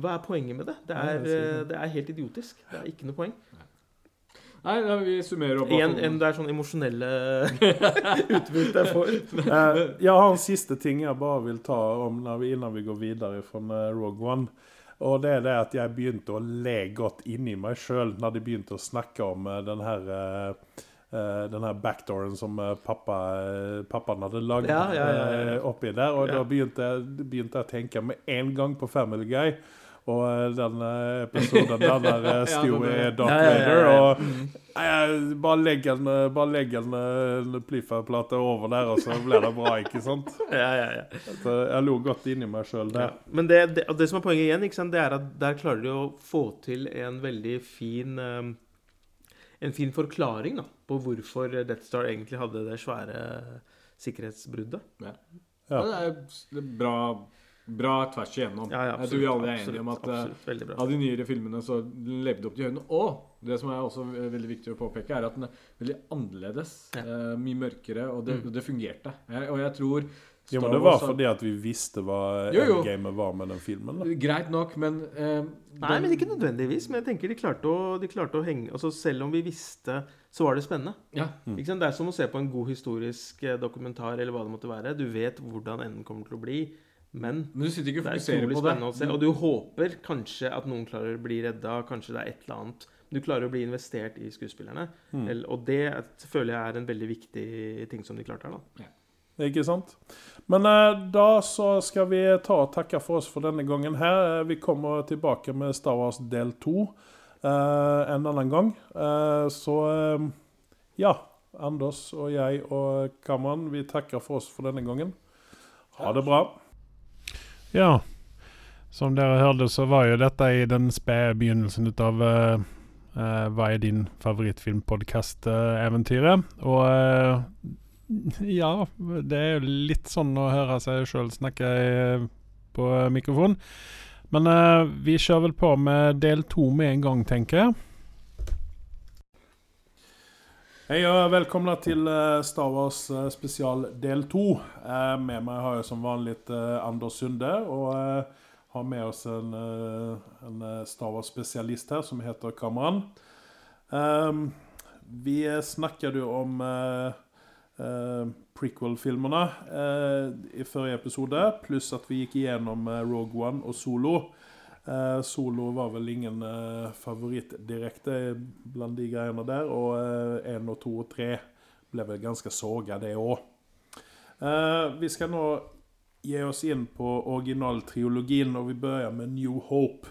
Hva er poenget med det? Det er, det er eh, det er helt idiotisk. Det er ikke noe poeng. Nei, ja, vi summerer opp. En, en, det er sånn emosjonelle utbytte jeg får. Eh, jeg har en siste ting jeg bare vil ta om vi, innan vi går videre fra eh, Rogue One. Og det er det at jeg begynte å le godt inni meg sjøl når de begynte å snakke om eh, den her eh, den her backdooren som eh, pappa, eh, pappaen hadde lagd Ja, ja, ja, eh, oppi der. Og da begynte jeg, begynte jeg å tenke med en gang på Family Guy. Og eh, den eh, episoden der der eh, Stewie er- Darth ja, Vader. Og Mm. Jeg- bare legg en, eh, bare legg en, eh, Plifa-plate over der, og så blir det bra, ikke sant? Ja, ja, ja. Så jeg lo godt inni meg sjøl der. Men det, det, det som er poenget igjen, sant, det er at der klarer de å få til en veldig fin um, En fin forklaring da, på hvorfor Death Star egentlig hadde det svære sikkerhetsbruddet. Ja. Ja, det er det er bra, bra tvers igjennom. Ja, ja, jeg tror vi alle er enige om at eh, absolutt, av de nyere filmene så levde opp til høyden. Og det som er også veldig viktig å påpeke, er at den er veldig annerledes. Ja. eh, mye mørkere, og det, Mm. det fungerte. Jeg, og jeg tror Jo, men det var Wars fordi at vi visste hva endgamet var med den filmen. da. Greit nok, men eh, Nei, den- men ikke nødvendigvis. Men jeg tenker de klarte å, de klarte å henge altså Selv om vi visste, så var det spennende. Ja. Mm. Ikke sant? Det er som å se på en god historisk eh, dokumentar eller hva det måtte være. Du vet hvordan enden kommer til å bli, men Men du sitter ikke og Det er fokuserer utrolig på det. spennende å se. Og du håper kanskje at noen klarer å bli redda, kanskje det er et eller annet. Du klarer å bli investert i skuespillerne. Mm. Eller- Og det er- føler jeg er en veldig viktig ting som de klarte her. da. Ikke sant? Men eh, da så skal vi ta og takke for oss for denne gangen her. Eh, Vi kommer tilbake med Star Wars del to eh, en annen gang. Så ja. Anders og jeg og Kamran, vi takker for oss for denne gangen. Ha det bra. Ja, som dere hørte, så var jo dette i den spede begynnelsen ut av uh, uh, Hva er din favorittfilmpodkast-eventyret? Og eh, ja, det er jo litt sånn å høre seg sjøl snakke på mikrofon. Men uh, vi kjører vel på med del to med en gang, tenker jeg. Hei og velkomna til eh, Star Wars eh, spesial del to. Med meg har jeg som vanlig Anders Sunde, og har med oss en, en Star Wars-spesialist her som heter Kamran. Vi snakket jo om eh, prequel-filmerne eh, i forrige episode, pluss at vi gikk igjennom eh, Rogue One og Solo. Solo var vel ingen favoritt direkte blant de greiene der, og én og to og tre ble vel ganske såga, det òg. Vi skal nå gi oss inn på originaltriologien, og vi begynner med New Hope.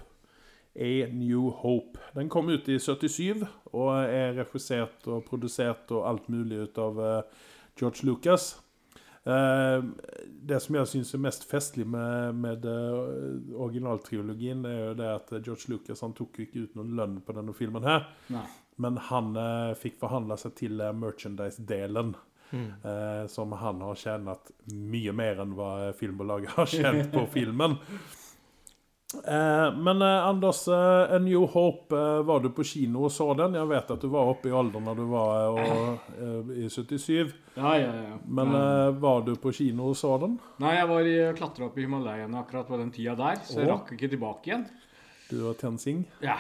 A New Hope. Den kom ut i 77 og er regissert og produsert og alt mulig ut av eh, George Lucas. Eh, det som jeg syns er mest festlig med, med eh, originaltriologien, er jo det at George Lucas han tok ikke ut noen lønn på denne filmen her. Nei. Men han eh, fikk forhandla seg til eh, merchandise-delen. Eh, som han har tjent mye mer enn hva filmbolaget har tjent på filmen. Eh, men eh, Anders, eh, A New Hope, var du på kino og så den? Jeg vet at du var oppe i alderen da du var og, i 77. Ja, ja, ja. Men ja. var du på kino og så den? Nei, jeg var i klatra opp i Himalayene akkurat på den tida der, så jeg rakk ikke tilbake igjen. Du og Tensing? Ja,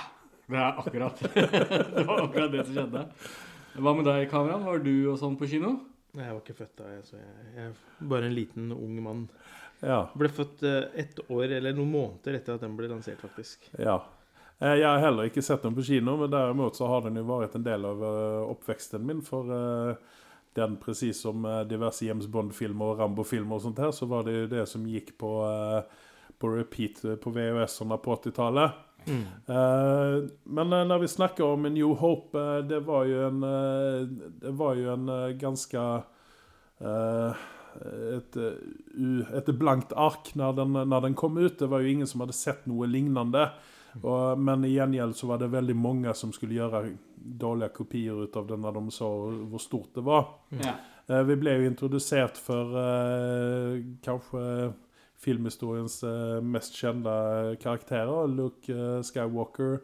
det er akkurat Det var akkurat det som skjedde. Hva med deg, kameraet? Var du og sånn på kino? Nei, Jeg var ikke født da, jeg, så jeg, jeg er bare en liten, ung mann. Ja. Ble født eh, ett år eller noen måneder etter at den ble lansert, faktisk. ja. Eh, Jeg har heller ikke sett den på kino, men derimot så har den jo vært en del av eh, oppveksten min. For den, presis som diverse James Bond-filmer og Rambo-filmer og sånt her, så var det jo det som gikk på, på repeat på VHS-ene på 80-tallet. Mm. Men når vi snakker om New Hope, det var jo en, det var jo en eh, ganska eh, ett blankt ark når den, når den kom ut. Det var jo ingen som hadde sett noe lignende. Og, men i gjengjeld så var det veldig mange som skulle gjøre dårlige kopier ut av den når de så hvor stort det var. Ja. Eh, Vi ble jo introdusert for eh, kanskje filmhistoriens eh, mest kjente karakterer. Luke Skywalker,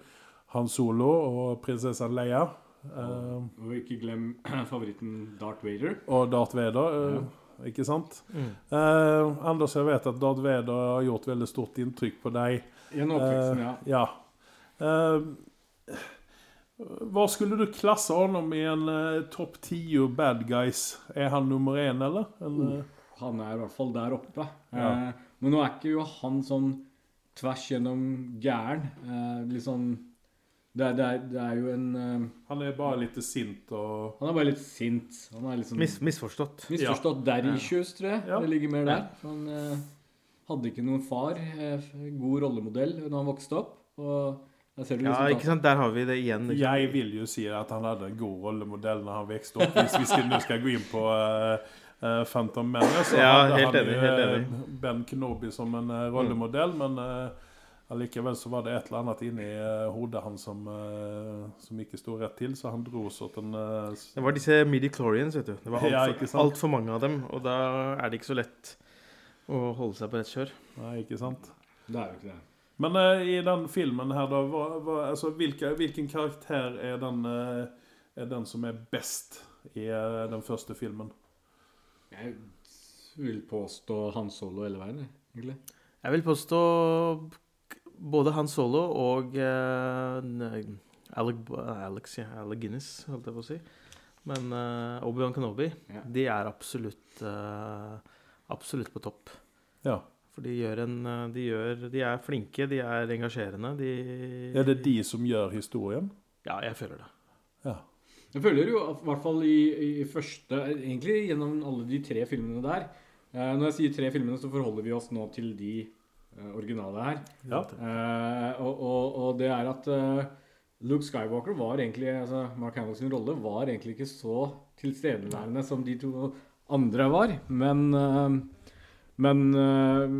Han Solo og prinsessen Leia. Eh, Og ikke glem favoritten Darth Vader. Og Darth Vader, eh, ikke sant? Mm. Eh, Anders, jeg vet at Darth Vader har gjort veldig stort inntrykk på deg. Gjennom oppveksten, Eh, ja. ja. Hva skulle du klasse honom i en uh, topp 10 bad guys? Er han nummer én, eller? eller? Han er i hvert fall der oppe. Ja. Uh, men nå er ikke jo han sånn tvers gjennom gæren. Eh, litt sånn det er, det, er, det er jo en uh, Han er bare litt sint og Han er bare litt sint. Han er litt sånn Mis, misforstått. misforstått daddy issues, tror jeg. Ja. Det ligger mer der. Han uh, hadde ikke noen far. Uh, god rollemodell da han vokste opp. Og der ser du Ja, resultatet. ikke sant? Der har vi det igjen. liksom. Jeg vil jo si at han hadde en god rollemodell når han vokste opp, Hvis vi skal, nå skal gå inn på Phantom Menace så Ja, hade helt han enig, helt enig. Ben Kenobi som en uh, rollemodell. Men uh, allikevel så var det et eller annet inni uh, hodet han som, uh, som ikke stod rett til, Så han dro åt en... Uh, Det var disse midi-chlorians, vet du. Det var altfor ja, alt for mange av dem. Og da er det ikke så lett å holde seg på rett kjør. Nei, ikke sant? Det er jo ikke det. Men uh, i den filmen her, da, hva, hva, altså, hvilke, hvilken karakter er den, uh, er den som er best i uh, den første filmen? Jeg vil påstå Han Solo hele veien, egentlig. Jeg vil påstå både Han Solo og uh, Alec, Alex, ja, Alec Guinness, holdt jeg på å si. Men uh, Obi-Wan Kenobi, Ja. de er absolutt uh, Absolutt på topp. Ja. For de gjør en De, gjør, de er flinke, de er engasjerende. De Er det de som gjør historien? Ja, jeg føler det. Ja. Jeg føler jo at, i hvert fall i, i første Egentlig gjennom alle de tre filmene der. Når jeg sier tre filmene, så forholder vi oss nå til de originale her. Ja. Eh, og, og, og det er at eh, Luke Skywalker var egentlig altså Mark Hamill sin rolle var egentlig ikke så tilstedeværende som de to andre var. Men eh, Men eh,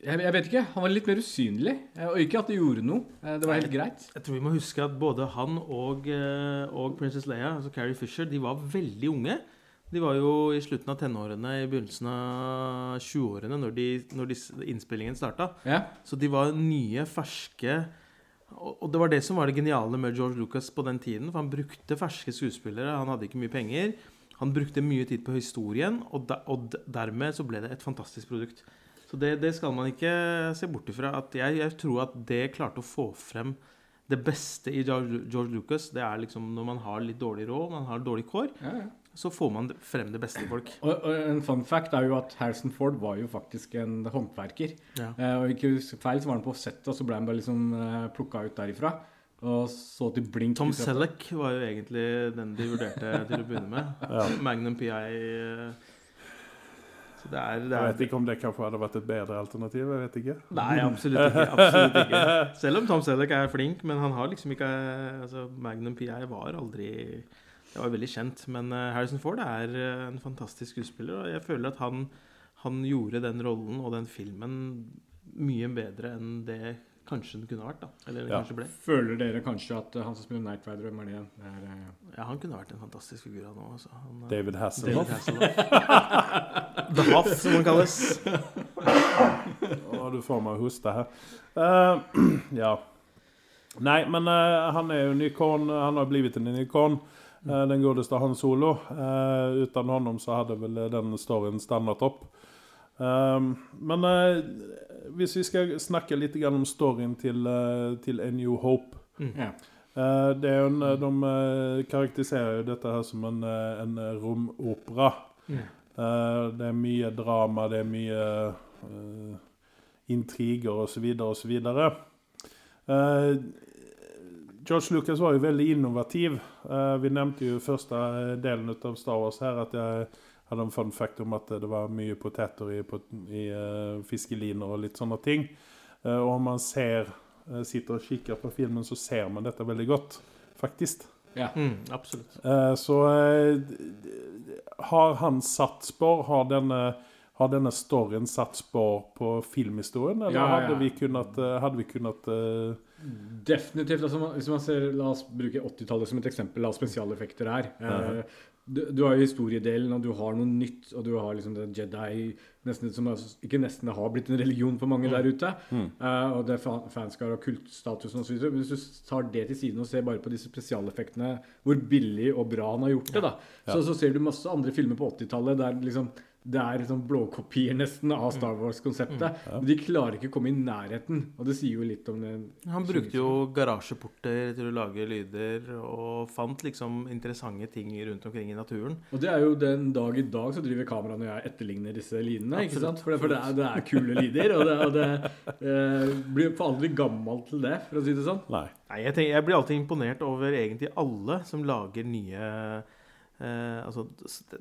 jeg, jeg vet ikke. Han var litt mer usynlig. eh, Og ikke at det gjorde noe. Eh, Det var helt greit. Jeg tror vi må huske at både han og, eh, og Princess Leia, altså Carrie Fisher, de var veldig unge. De var jo i slutten av tenårene, i begynnelsen av 20-årene, når, de, når de, innspillingen starta. Ja. Så de var nye, ferske og, det var det som var det geniale med George Lucas på den tiden. For han brukte ferske skuespillere, han hadde ikke mye penger. Han brukte mye tid på historien, og, da, og dermed så ble det et fantastisk produkt. Så det, det skal man ikke se bort ifra. Jeg, jeg tror at det klarte å få frem det beste i George, George Lucas. Det er liksom når man har litt dårlig råd, man har dårlig kår, Ja, ja. Så får man frem det beste i folk. Og, og en fun fact er jo at Harrison Ford var jo faktisk en håndverker. Ja. Eh, og ikke feil, så var han på settet, og så ble han bare liksom eh, plukka ut derifra. Og så til blink Tom. Selleck var jo egentlig den de vurderte til å begynne med. Ja. Magnum PI eh, Så det er, det er... Jeg vet ikke om det kanskje hadde vært et bedre alternativ, jeg vet ikke. Nei, absolutt ikke. absolutt ikke. Selv om Tom Selleck er flink, men han har liksom ikke altså Magnum PI var aldri Det var veldig kjent. Men eh, Harrison Ford er eh, en fantastisk skuespiller, og jeg føler at han, han gjorde den rollen og den filmen mye bedre enn det kanskje den kunne vært. da Eller den Ja. kanskje ble. Føler dere kanskje at eh, han som spiller Night Rider, hvem er det? Er, Ja, han kunne vært en fantastisk figur, han òg. Altså. Han, eh, David David Hasselhoff. Hasselhoff. The Huff, som han kalles. Å, du får meg hoste her. Eh, ja. Nei, men han er jo en ikon. Han har blitt en ikon. Eh, den godeste Han Solo. Uten utan honom så hadde vel den storyn stannet opp Um, men uh, hvis vi skal snakke litt om storyn til, eh, til A New Hope ja. Eh, det er en, De eh, karakteriserer jo dette her som en, eh, en romopera. Mm. Eh, det er mye drama, det er mye uh, intriger osv. osv. Uh, George Lucas var jo veldig innovativ. Eh, vi nevnte jo første delen av Star Wars her at jeg hadde en fun fact om at det var mye poteter i, pot i eh, fiskeliner og litt sånne ting. Eh, og om man ser eh, sitter og kikker på filmen, så ser man dette veldig godt, faktisk. Ja. Mm, absolutt. Eh, Så eh, har han satt spår? Har denne, har denne storyen satt spår på filmhistorien, eller Ja, ja, ja. hadde vi kunnet, eh, hadde vi kunnet eh, Definitivt. Altså, hvis man ser, La oss bruke 80-tallet som et eksempel av spesialeffekter her. Eh, du, du har jo historiedelen, og du har noe nytt, og du har liksom det Jedi nesten, som altså, Ikke nesten har blitt en religion for mange der ute. Eh, og det er fanskar og kultstatusen osv. Hvis du tar det til siden og ser bare på disse spesialeffektene, hvor billig og bra han har gjort det, da, så, så ser du masse andre filmer på 80-tallet der liksom det er sånn blåkopier nesten av Star Wars-konseptet. Men de klarer ikke å komme i nærheten. Og det sier jo litt om det. Han brukte jo garasjeporter til å lage lyder, og fant liksom interessante ting rundt omkring i naturen. Og det er jo den dag i dag så driver kameraene og jeg etterligner disse lydene. ikke sant? For, det, for det, er, det er kule lyder, og det, og det eh, blir for aldri gammel til det, for å si det sånn. Nei. Nei, jeg, tenker, jeg blir alltid imponert over egentlig alle som lager nye eh, altså,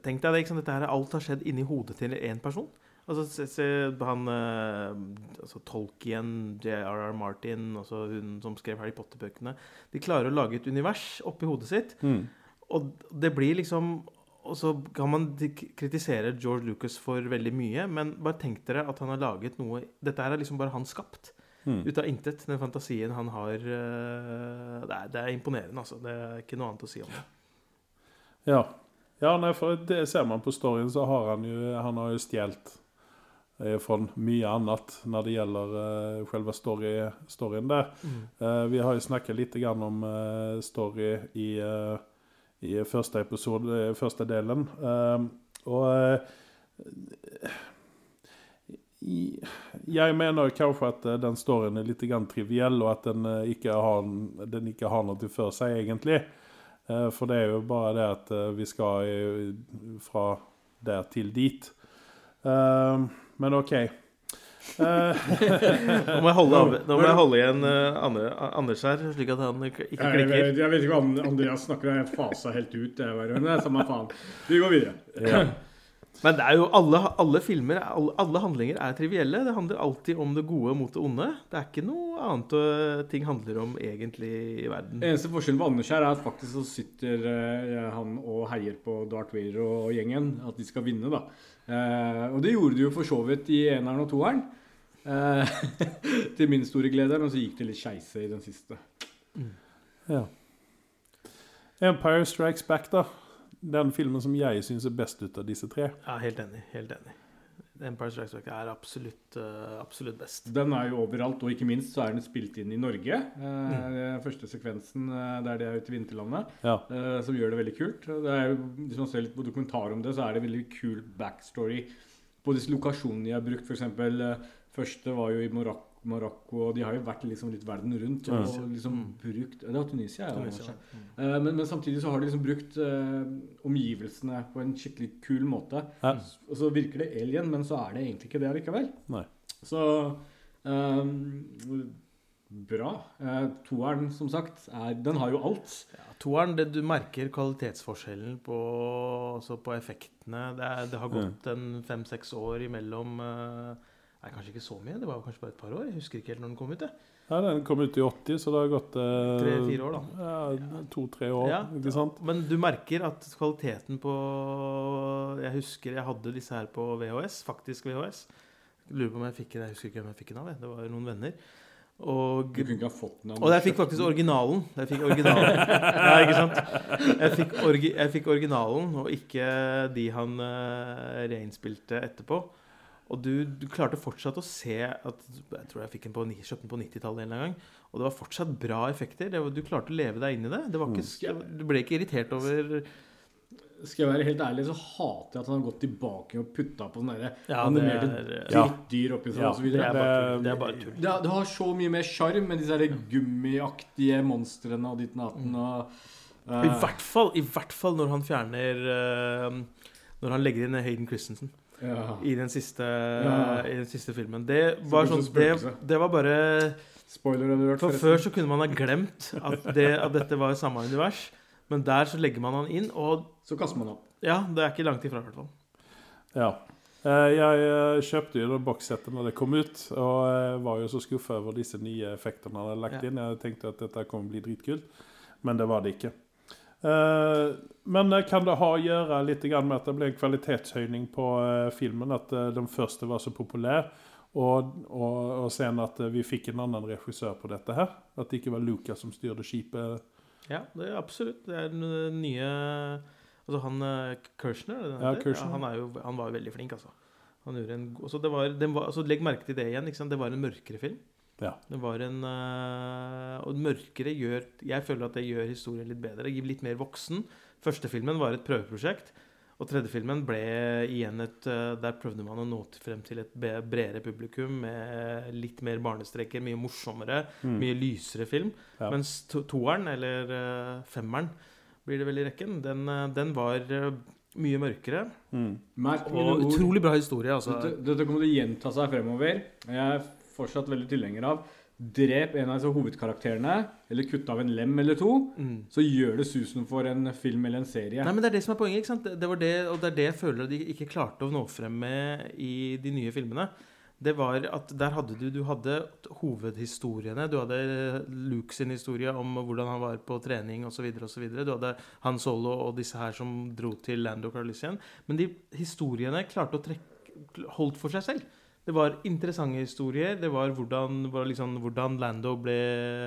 Tenk deg det, ikke sant? Dette her, alt har skjedd inni hodet til én person. Altså, se, se han eh, altså, Tolkien, J.R.R. Martin, altså hun som skrev Harry Potter-bøkene. De klarer å lage et univers oppi hodet sitt, Mm. og det blir liksom og så kan man kritisere George Lucas for veldig mye, men bare tenk dere at han har laget noe Dette her er liksom bare han skapt. Mm. Ut av intet. Den fantasien han har eh, det, er, det er imponerende, altså. Det er ikke noe annet å si om det. Ja. ja nei, for det ser man på storyen, så har han jo, han har jo stjålet eh, fra mye annet når det gjelder eh, selve story, storyen der. Eh, vi har jo snakket litt grann om eh, story i, i første episode, første delen. Eh, og jeg mener kanskje at den storyen er litt triviell, og at den ikke har, den ikke har noe for seg, egentlig. Eh, For det er jo bare det at eh, vi skal fra der til dit. Eh, Men OK. Eh, Nå må jeg holde, av, nå må jeg holde igjen Anders her, slik at han ikke Jeg klikker. vet, jeg vet ikke hva Andreas snakker om. Jeg fasa helt ut. Det var, men det er samme faen. Vi går videre. ja. Men det er jo alle, alle filmer, alle, alle handlinger er trivielle. Det handler alltid om det gode mot det onde. Det er ikke noe annet øh, ting handler om egentlig i verden. Eneste forskjellen på Anders her er at faktisk så sitter eh, han og heier på Darth Vader og, og gjengen. At de skal vinne, da. Eh, og det gjorde de jo for så vidt i eneren og toeren. Eh, til min store glede. Men så gikk det litt skeise i den siste. ja. Empire Strikes Back, da. Den filmen som jeg syns er best ut av disse tre. Ja, helt enig. Helt enig. Empire Strikes Back er absolutt, uh, absolutt best. Den er jo overalt, og ikke minst så er den spilt inn i Norge. Eh, Den første sekvensen uh, der de er ute i vinterlandet, Ja. som gjør det veldig kult. Det er, jo- hvis man ser litt på dokumentar om det, så er det veldig kul backstory på disse lokasjonene de har brukt. Eh, første var jo i Marokko, Marokko og de har jo vært liksom litt verden rundt. Ja. Og liksom brukt Det var Tunisia, ja. Tunisia. Eh, Men, men samtidig så har de liksom brukt uh, omgivelsene på en skikkelig kul måte. Ja. Og så virker det alien, men så er det egentlig ikke det likevel. Nei. Så um, Bra. Eh, toeren, som sagt, er, den har jo alt. Ja, toeren, det, du merker kvalitetsforskjellen på, altså på effektene. Det, er, det har gått en fem-seks år imellom øh, Nei, kanskje ikke så mye. Det var kanskje bare et par år. Jeg husker ikke helt når den kom ut. Det. Nei, Den kom ut i 80, så det har gått eh, Tre-fire år, da. Ja, To-tre år, Ja. ikke sant? Men du merker at kvaliteten på Jeg husker jeg hadde disse her på VHS, faktisk VHS. Lurer på om jeg fikk den, jeg husker ikke hvem jeg fikk den av. Det var noen venner. Og, Du kunne ikke ha fått den av og jeg fikk faktisk originalen. Jeg fikk originalen. Ja, ikke sant? Jeg fikk, orgi, jeg fikk originalen, og ikke de han uh, reinnspilte etterpå. Og du, du klarte fortsatt å se at Jeg tror jeg fikk den på, kjøpte den på 90-tallet en gang. Og det var fortsatt bra effekter. Det var, du klarte å leve deg inn i det. det var ikke, du ble ikke irritert over Skal jeg være helt ærlig, så hater jeg at han har gått tilbake og putta på sånne der Ja, animerte er- drittdyr oppi seg Ja, Det. Det er bare tull. Det, det har så mye mer sjarm med disse her gummiaktige monstrene og ditt natten og Uh, I hvert fall, i hvert fall når han fjerner uh, Når han legger inn Hayden Christensen ja. i den siste, Ja. i den siste filmen. Det var, sånn, det, det var bare Spoiler alert, For før så kunne man ha glemt at, det, at dette var samme univers. Men der så legger man han inn, og Så kaster man opp. ja, det er ikke langt ifra, i hvert fall. Ja. Eh, Jeg eh, kjøpte jo det bokssettet når det kom ut, og eh, var jo så skuffa over disse nye effektene han hadde lagt Ja. inn. Jeg tenkte at dette kommer bli dritkult, men det var det ikke. Eh, Men eh, kan det ha å gjøre litt med at det ble en kvalitetshøyning på eh, filmen? At den første var så populær, og, og, og sen at vi fikk en annen regissør på dette her? At det ikke var Lucas som styrte skipet? Ja, det er absolutt. Det er den nye Altså han Kirshner, er det Ja, heter? Ja, han, jo, han var jo veldig flink, altså. Han gjorde en altså det var, var, altså Legg merke til det igjen. Det var en mørkere film. Ja. Det var en uh, Og mørkere gjør Jeg føler at det gjør historien litt bedre. Litt mer voksen. Første filmen var et prøveprosjekt. Og tredje filmen ble igjen et uh, Der prøvde man å nå frem til et bredere publikum med litt mer barnestreker, mye morsommere, Mm. mye lysere film. Ja. Mens to toeren, eller uh, femmeren, blir det vel i rekken, den, den var mye mørkere. Mm. Merk Og utrolig bra historie, altså. Dette, dette kommer til å gjenta seg fremover. Jeg fortsatt veldig tilhenger av Drep en av hovedkarakterene, eller kutt av en lem eller to, Mm. så gjør det susen for en film eller en serie. Nei, men Det er det som er poenget. ikke sant? Det, var det, og det er det jeg føler de ikke klarte å nå frem med i de nye filmene. Det var at Der hadde du du hadde hovedhistoriene. Du hadde Luke sin historie om hvordan han var på trening osv. Du hadde Han Solo og disse her som dro til Lando Carlisian. Men de historiene klarte å trekke holdt for seg selv. Det var interessante historier. Det var hvordan, var liksom, hvordan Lando ble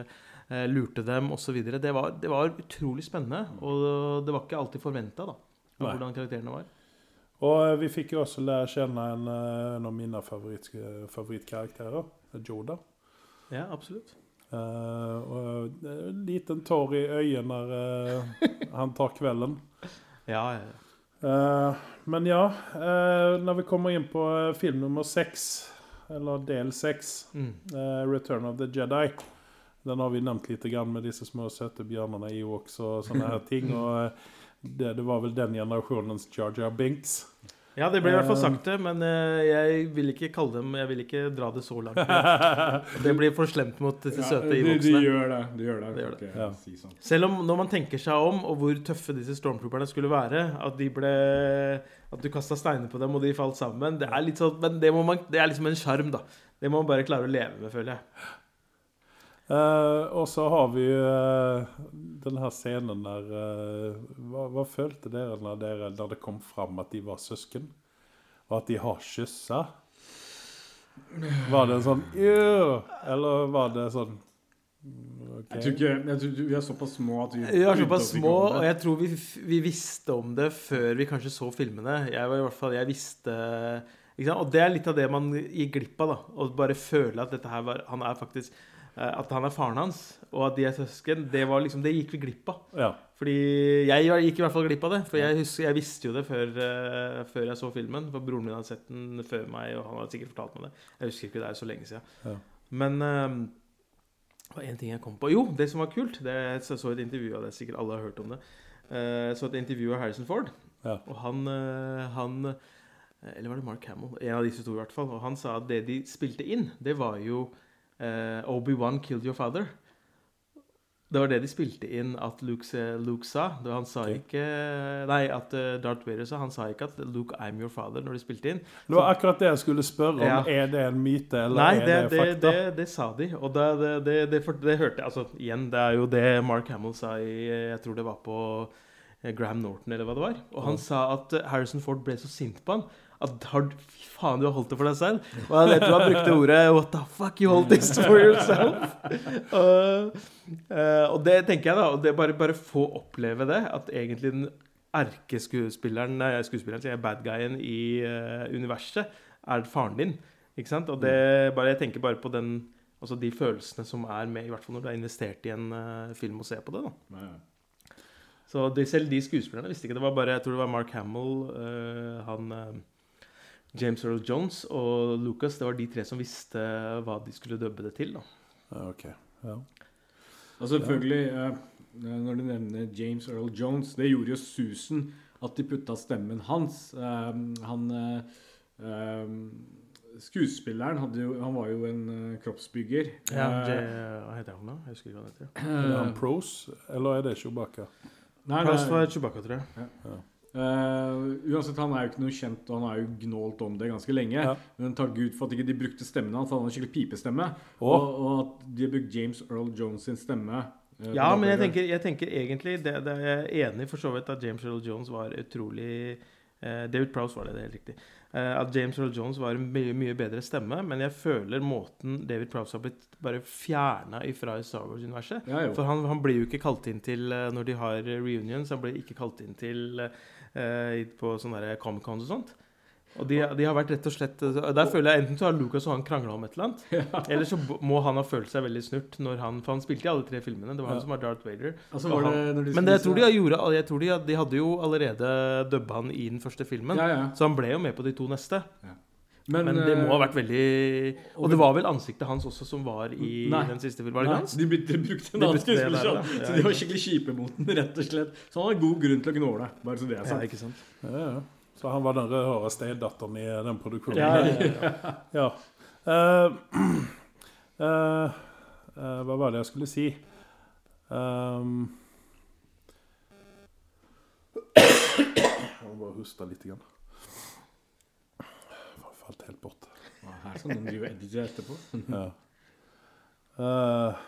eh, lurte dem osv. Det, var- det var utrolig spennende. Og det var ikke alltid forventa hvordan karakterene var. Og eh, vi fikk jo også lære kjenne en, eh, en av mine favoritt, favorittkarakterer, Joda. Ja, absolutt. Uh, og en liten tår i øyet når uh, han tar kvelden. Ja, ja, ja. Eh, men ja, eh, når vi kommer inn på eh, film nummer seks, eller del seks, Mm. 'Return of the Jedi', den har vi nevnt litt grann med disse små søte bjørnene i også, og sånne her ting. og det, det var vel den generasjonens Jar Jar Binks. Ja, det ble i hvert fall Eh. sagt det, men eh, jeg vil ikke kalle dem Jeg vil ikke dra det så langt. Det blir for slemt mot disse Ja, søte voksne. de du gjør det. De gjør det. Det gjør det. Ja. Si sånn. Selv om når man tenker seg om, og hvor tøffe disse stormtrooperne skulle være At de ble At du kasta steiner på dem, og de falt sammen Det er litt sånn Men det, må man, det er liksom en sjarm, da. Det må man bare klare å leve med, føler jeg. Eh, og så har vi uh, den her scenen der uh, hva, hva følte dere når, dere når det kom fram at de var søsken? Og at de har kyssa? Var det sånn «Ew», Eller var det sånn okay. ok. Jeg tror ikke jeg tror Vi er såpass små at vi Vi er såpass små, og jeg tror vi, vi visste om det før vi kanskje så filmene. Jeg var i hvert fall, jeg visste ikke sant? Og det er litt av det man gir glipp av. da Å bare føle at dette her var Han er faktisk eh, At han er faren hans, og at de er søsken. Det var liksom, det gikk vi glipp av. Ja. Fordi jeg gikk i hvert fall glipp av det. For jeg, husker, jeg visste jo det før, uh, før jeg så filmen. For broren min hadde sett den før meg, og han hadde sikkert fortalt meg det. Jeg husker ikke, det er så lenge siden. Ja. Men uh, det var en ting jeg kom på. Jo, det som var kult det, Jeg så et intervju av det, sikkert alle har hørt om det. Uh, Jeg så et intervju av Harrison Ford. Ja. Og han, eh, han eh, Eller var det Mark Hamill? En av disse to, i hvert fall. Og han sa at det de spilte inn, det var jo eh, Obi-Wan killed your father. Det var det de spilte inn at Luke, Luke sa. Han sa okay. ikke Nei, at eh, Darth Vader sa. Han sa ikke at 'Luke, I'm your father' når de spilte inn. Det var akkurat det jeg skulle spørre om. Ja. Er det en myte, eller Nei, er det, det, det, fakta? det, det sa de. Og det, hørte jeg Altså, igjen, det er jo det Mark Hamill sa i Jeg tror det var på eh, Graham Norton, eller hva det var. Og han mm. sa at Harrison Ford ble så sint på han at har, Fy faen, du har holdt det for deg selv. Og jeg vet du har brukt det ordet What the fuck, you hold this for yourself? og, eh, og det tenker jeg, da. Og det bare, bare få oppleve det. At egentlig den erkeskuespilleren skuespilleren, sier bad guyen i uh, universet, er faren din. Ikke sant? Og det bare, Jeg tenker bare på den Altså de følelsene som er med, i hvert fall når du er investert i en uh, film og ser på det. da. Nei. Så de, selv de skuespillerne visste ikke. Det var bare, Jeg tror det var Mark Hamill, uh, han eh, James Earl Jones og Lucas. Det var de tre som visste hva de skulle dubbe det til. da. Ok. Ja. Og selvfølgelig, eh, når du nevner James Earl Jones, det gjorde jo susen at de putta stemmen hans. Eh, han eh, eh, Skuespilleren hadde jo, han var jo en eh, kroppsbygger. Ja, J- hva heter han da? Jeg husker ikke hva han heter. Er det han Prose, eller er det Chewbacca? nei, Prose var Chewbacca, tror jeg. Eh, uansett, han er jo ikke noe kjent, og han har jo gnålt om det ganske lenge. Ja. Men takk Gud for at ikke de brukte stemmen hans. Han hadde skikkelig pipestemme. Og, og at de har brukt James Earl Jones sin stemme. Uh, Ja, men jeg tenker, jeg tenker egentlig det, det er jeg enig for så vidt at James Earl Jones var utrolig uh, David Prowse var det, det er helt riktig. Eh, at James Earl Jones var en mye, mye bedre stemme, men jeg føler måten David Prowse har blitt bare fjerna ifra Star Wars-universet. ja. For han, han blir jo ikke kalt inn til eh, når de har reunions. Han blir ikke kalt inn til uh, på sånne Comic-Cons og sånt. Og de, de har vært rett og slett Der føler jeg enten så har Lucas og han krangla om et eller annet, eller så må han ha følt seg veldig snurt når han For han spilte i alle tre filmene. Det var han Ja. som var Darth Vader. Altså, var de Men det, jeg tror de, gjorde, jeg tror de, de hadde jo allerede dubba han i den første filmen. ja, ja. Så han ble jo med på de to neste. Men, Men det må ha eh, vært veldig Og det var vel ansiktet hans også som var i Nei. den siste filmen? Nei, de, brukte- en annen skuespiller, så. Ja, så de var skikkelig kjipe mot den, rett og slett. Så han har god grunn til å gnåle. Bare så det er Ja, ikke sant? Ja, ja. Så han var den rødhåra stedatteren i den produksjonen. Ja, ja, ja. Ja. uh, eh, eh, hva var det jeg skulle si? Um, jeg må bare hoste litt. Grann. Jeg falt helt bort. Ja, Her skal noen drive edite etterpå. Ja. Eh,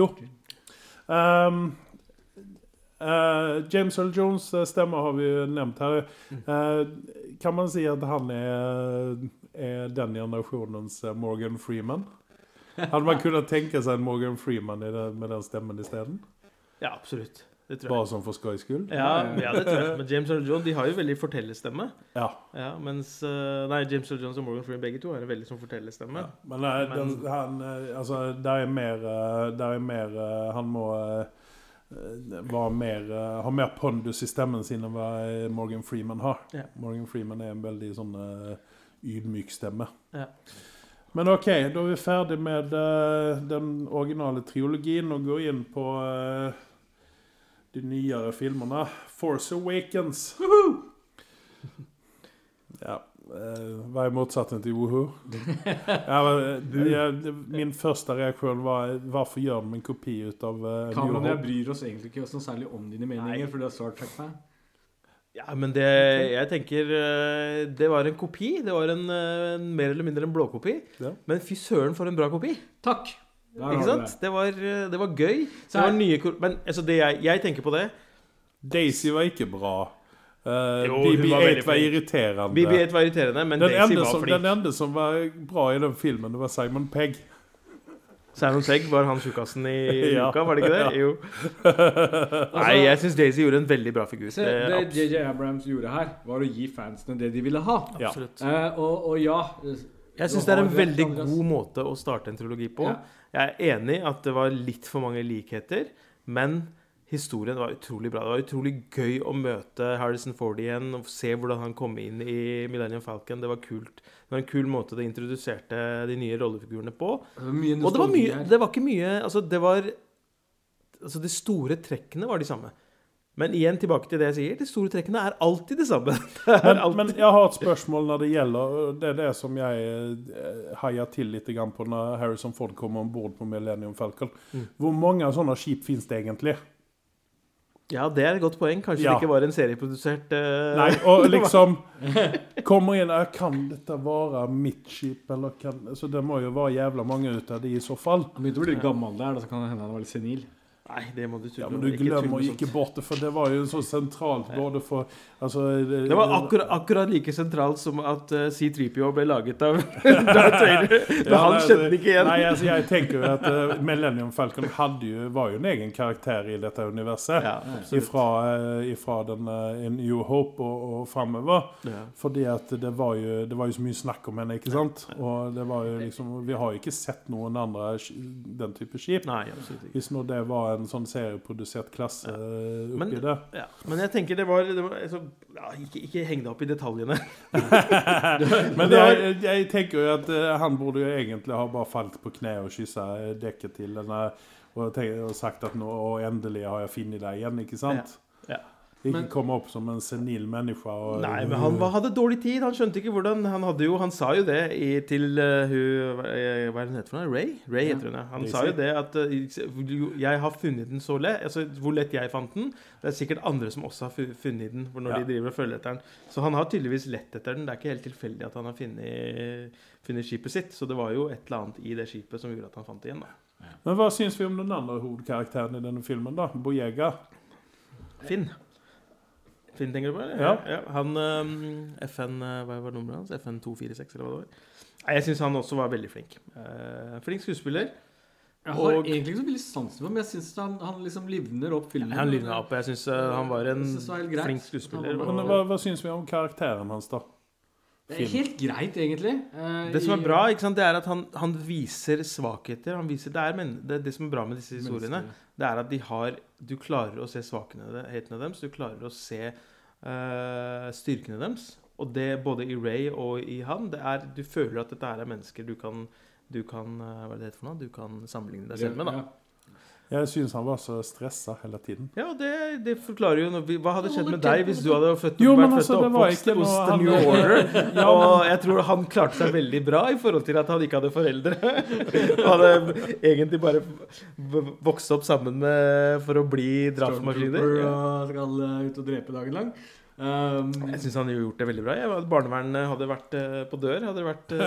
jo. Ehm, eh, James Earl Jones eh, stemme har vi jo nevnt her. Eh, kan man si at han er, er den generasjonens eh, Morgan Freeman? Hadde man kunnet tenke seg en Morgan Freeman med den stemmen isteden? ja, absolutt. Det tror jeg. Bare sånn for skøys skyld? Ja, ja, det tror jeg. Men James Earl Jones de har jo veldig fortellerstemme. Ja. Ja, mens eh, Nei, James Earl Jones og Morgan Freeman begge to har en veldig sånn fortellerstemme. Ja, men eh, den, Men- han, eh, altså, der er mer, eh, der er mer eh, Han må eh, være mer, eh, ha mer pondus i stemmen sin enn hva eh, Morgan Freeman har. Ja. Morgan Freeman er en veldig sånn ydmyk stemme. Ja. Men OK, da er vi ferdig med den originale triologien og går inn på de nyere filmene. Force Awakens. Ja. Eh, hva er motsatsen til woho? ja, eh, min første reaksjon var hvorfor gjør de en kopi ut av uh, New Kameraene jeg bryr oss egentlig ikke noe særlig om dine meninger, for du er Star Trek-fan. Ja, men det Jeg tenker eh, Det var en kopi. Det var en en mer eller mindre en blåkopi. Ja. Men fy søren, for en bra kopi! Takk! Der Ikke sant? Det var, eh, det var gøy. Så Det var nye Men altså, det jeg, jeg tenker på det Daisy var ikke bra. Uh, Jo, hun var BB-8 veldig var irriterende. BB-8 var irriterende, men den, Daisy var som, flink. den enda som var bra i den filmen, det var Simon Pegg. Simon Pegg var han tjukkasen i Ja. uka, var det ikke det? Jo. Nei, jeg syns Daisy gjorde en veldig bra figur. Se, Det-. JJ Abrams gjorde her, var å gi fansene det de ville ha. Ja. Eh, og, og ja Jeg syns det er en veldig Andreas. god måte å starte en trilogi på. Ja. Jeg er enig at det var litt for mange likheter, men historien var utrolig bra. Det var utrolig gøy å møte Harrison Ford igjen og se hvordan han kom inn i Millennium Falcon. Det var kult. Det var en kul måte det introduserte de nye rollefigurene på. Det var mye Og det var mye. Det var ikke mye Altså, det var Altså, de store trekkene var de samme. Men igjen tilbake til det jeg sier. De store trekkene er alltid det samme. Det Men, alltid. men jeg har et spørsmål når det gjelder Det er det som jeg eh, heier til litt på når Harrison Ford kommer om bord på Millennium Falcon. Mm. Hvor mange sånne skip fins det egentlig? Ja, det er et godt poeng. Kanskje Ja. det ikke var en serieprodusert uh... Nei, og liksom Kommer inn her, Kan dette være mitt skip, eller kan Så det må jo være jævla mange ut av de i så fall. Han begynte å bli litt gammel der, da så kan det hende han var litt senil. Nei, det må du tulle Ja, men du glemmer ikke, ikke bort det, for det var jo så sentralt både for Altså Det var akkurat, akkurat like sentralt som at uh, C3PO ble laget av Darth Vader. Ja, han skjønte den ikke igjen. Nei, altså, jeg tenker jo at uh, Millennium Falcon jo, var jo en egen karakter i dette universet. Ja, ifra, uh, ifra den uh, New Hope og, og framover. Ja. Fordi at det var, jo, det var jo så mye snakk om henne, ikke sant? Og det var jo liksom Vi har jo ikke sett noen andre den type skip. Nei, absolutt ikke. Hvis nå det var en sånn serieprodusert klasse Men- oppi det. Ja. Men jeg tenker det var, det var altså, ja, ikke, ikke heng deg opp i detaljene. Men Det var- jeg, jeg tenker jo at eh, han burde jo egentlig ha bare falt på kne og kyssa eh, dekket til henne og, og sagt at nå endelig har jeg funnet deg igjen, ikke sant? Ikke Men- komme opp som en senil menneske. Og, Nei, men han var, hadde dårlig tid. Han skjønte ikke hvordan Han hadde jo, han sa jo det i, til uh, hun Hva er det hun heter for noe? Ray? Ray heter hun, ja. Han Daisy. sa jo det at uh, jeg har funnet den så lett. Altså, hvor lett jeg fant den. Det er sikkert andre som også har funnet den for når Ja. de driver og følger etter den. Så han har tydeligvis lett etter den. Det er ikke helt tilfeldig at han har funnet, funnet skipet sitt. Så det var jo et eller annet i det skipet som gjorde at han fant det igjen. da. Men hva syns vi om den andre hovedkarakteren i denne filmen, da? Bojega. Finn. Finn tenker du på? eller? Ja. Han um, FN uh, Hva var nummeret hans? FN 246, eller hva det var? Nei, Jeg syns han også var veldig flink. Eh, flink skuespiller. Jeg har Og- egentlig ikke så veldig sansen for ham, men jeg syns han, han liksom livner opp filmen. Han livner opp. Jeg syns han var en flink skuespiller. Men hva, hva syns vi om karakteren hans, da? Det er helt greit, egentlig. Eh, Det som er bra, ikke sant, det er at han, han viser svakheter. Han viser, det, er, men, det, det som er bra med disse historiene, mennesker. Det er at de har Du klarer å se svakhetene deres. Du klarer å se uh, styrkene deres. Og det både i Ray og i han, det er Du føler at dette er mennesker du kan du kan, eh, hva er det det heter for noe? Du kan sammenligne deg selv med. da. Ja. Jeg syns han var så stressa hele tiden. Ja, og det, det forklarer jo noe. Hva hadde skjedd med deg hvis du du. hadde født, Jo, vært altså, født og oppvokst hos The New Order? Ja, Og jeg tror han klarte seg veldig bra i forhold til at han ikke hadde foreldre. Han hadde egentlig bare vokst opp sammen med for å bli drapsmaskiner. Og skal eh, ut og drepe dagen lang. Um, Jeg syns han har gjort det veldig bra. Jeg, barnevernet hadde vært uh, på dør. Hadde det vært uh...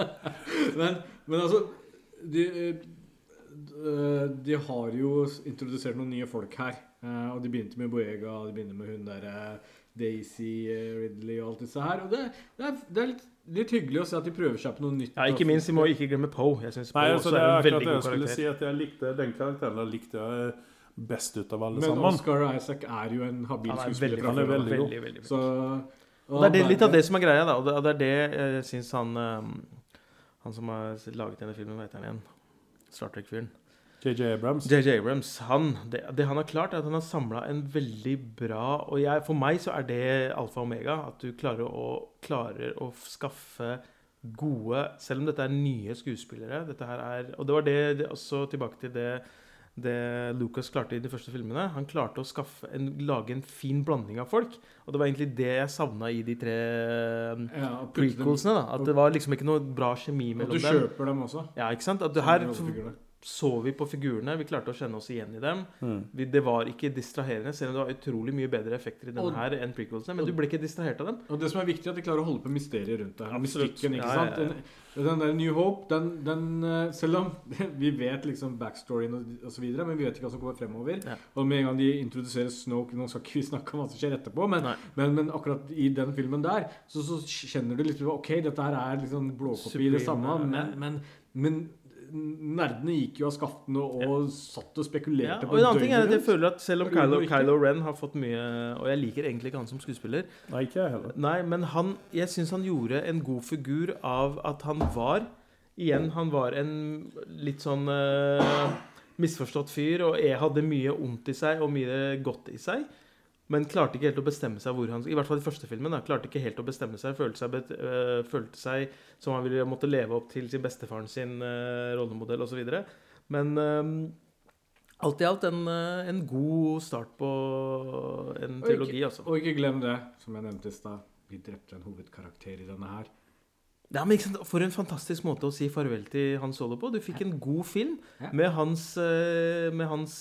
men, men altså de, de har jo introdusert noen nye folk her. Eh, og de begynte med Boega, og de begynner med hun der eh, Daisy eh, Ridley og alt disse her. Og det, det, er, det er litt, litt hyggelig å se at de prøver seg på noe nytt. Ja, ikke minst, vi må ikke glemme Poe. Jeg synes Nei, Poe altså, er er en veldig det jeg god skulle karakter. si, at jeg likte den karakteren Jeg likte jeg eh, best ut av alle Men sammen. Oscar Isaac er jo en habil Han er skuespiller. Han er veldig veldig, veldig, veldig. Så, Og det er det, litt av det som er greia, da. Og det, og det er det jeg syns han eh, Han som har laget denne filmen, hva heter han igjen? Star Trek-fyren. JJ Abrams. JJ Abrams. Han, det, det han har klart, er at han har samla en veldig bra Og jeg, for meg så er det alfa og omega. At du klarer å, klarer å skaffe gode Selv om dette er nye skuespillere dette her er, Og det var det, det også tilbake til det det Lucas klarte i de første filmene. Han klarte å skaffe en, lage en fin blanding av folk. Og det var egentlig det jeg savna i de tre ja, dem- prequelsene. da At det var liksom ikke noe bra kjemi mellom At Og du kjøper dem også. Ja, ikke sant? At du, her. Så vi på figurene. Vi klarte å kjenne oss igjen i dem. Mm. Vi, det var ikke distraherende, selv om det var utrolig mye bedre effekter i denne Og- her enn prequelsene. Men du ble ikke distrahert av dem. Og det som er viktig, er at de klarer å holde på mysteriet rundt det. her. Mystikken, ikke Ja, ja, sant? ja. Den, den der New Hope, den, den eh, Selv om vi vet liksom backstoryen og, osv., så videre, men vi vet ikke hva som kommer fremover. Ja. Og med en gang de introduserer Snoke Nå skal ikke vi snakke om hva som skjer etterpå, men, men, men akkurat i den filmen der, så, så kjenner du litt Ok, dette her er liksom blåkopi i det samme, men, men, men nerdene gikk jo av skaftene og, ja. satt og spekulerte Ja, og og en annen ting er at jeg føler at selv om Kylo, ikke. Kylo Ren har fått mye Og jeg liker egentlig ikke han som skuespiller. Nei, ikke jeg heller. Nei, men han Jeg syns han gjorde en god figur av at han var Igjen, han var en litt sånn uh, misforstått fyr, og jeg hadde mye ondt i seg og mye godt i seg. Men klarte ikke helt å bestemme seg hvor han I hvert fall i første filmen. da, Klarte ikke helt å bestemme seg. Følte seg, bet, øh, følte seg som han ville måtte leve opp til sin bestefaren sin øh, rollemodell osv. Men øh, alt i alt en, øh, en god start på en teologi, altså. Og ikke glem det, som jeg nevnte i stad. Vi drepte en hovedkarakter i denne her. Ja, men? For en fantastisk måte å si farvel til Hans Solo på. Du fikk en god film med hans, med hans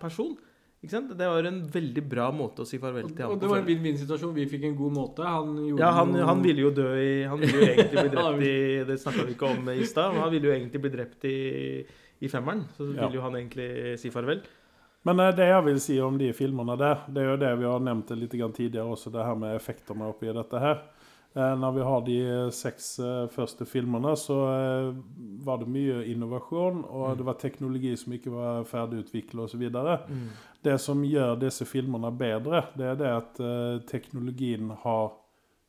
person. Ikke sant? Det var en veldig bra måte å si farvel til han og på. det var en vinn-vinn-situasjon. Vi fikk en god måte. Han gjorde Ja, han, noe- han ville jo dø i Han ville jo egentlig bli drept i Det snakka vi ikke om i stad. Han ville jo egentlig bli drept i, i femmeren. Så Ja. ville jo han egentlig si farvel. Men eh, det jeg vil si om de filmene der, det er jo det vi har nevnt litt tidligere også, det her med effektene oppi dette her. Eh, Når vi har de eh, seks første filmene, så var det mye innovasjon, og det var teknologi som ikke var ferdigutvikla osv. Det som gjør disse filmene bedre, det er det at uh, teknologien har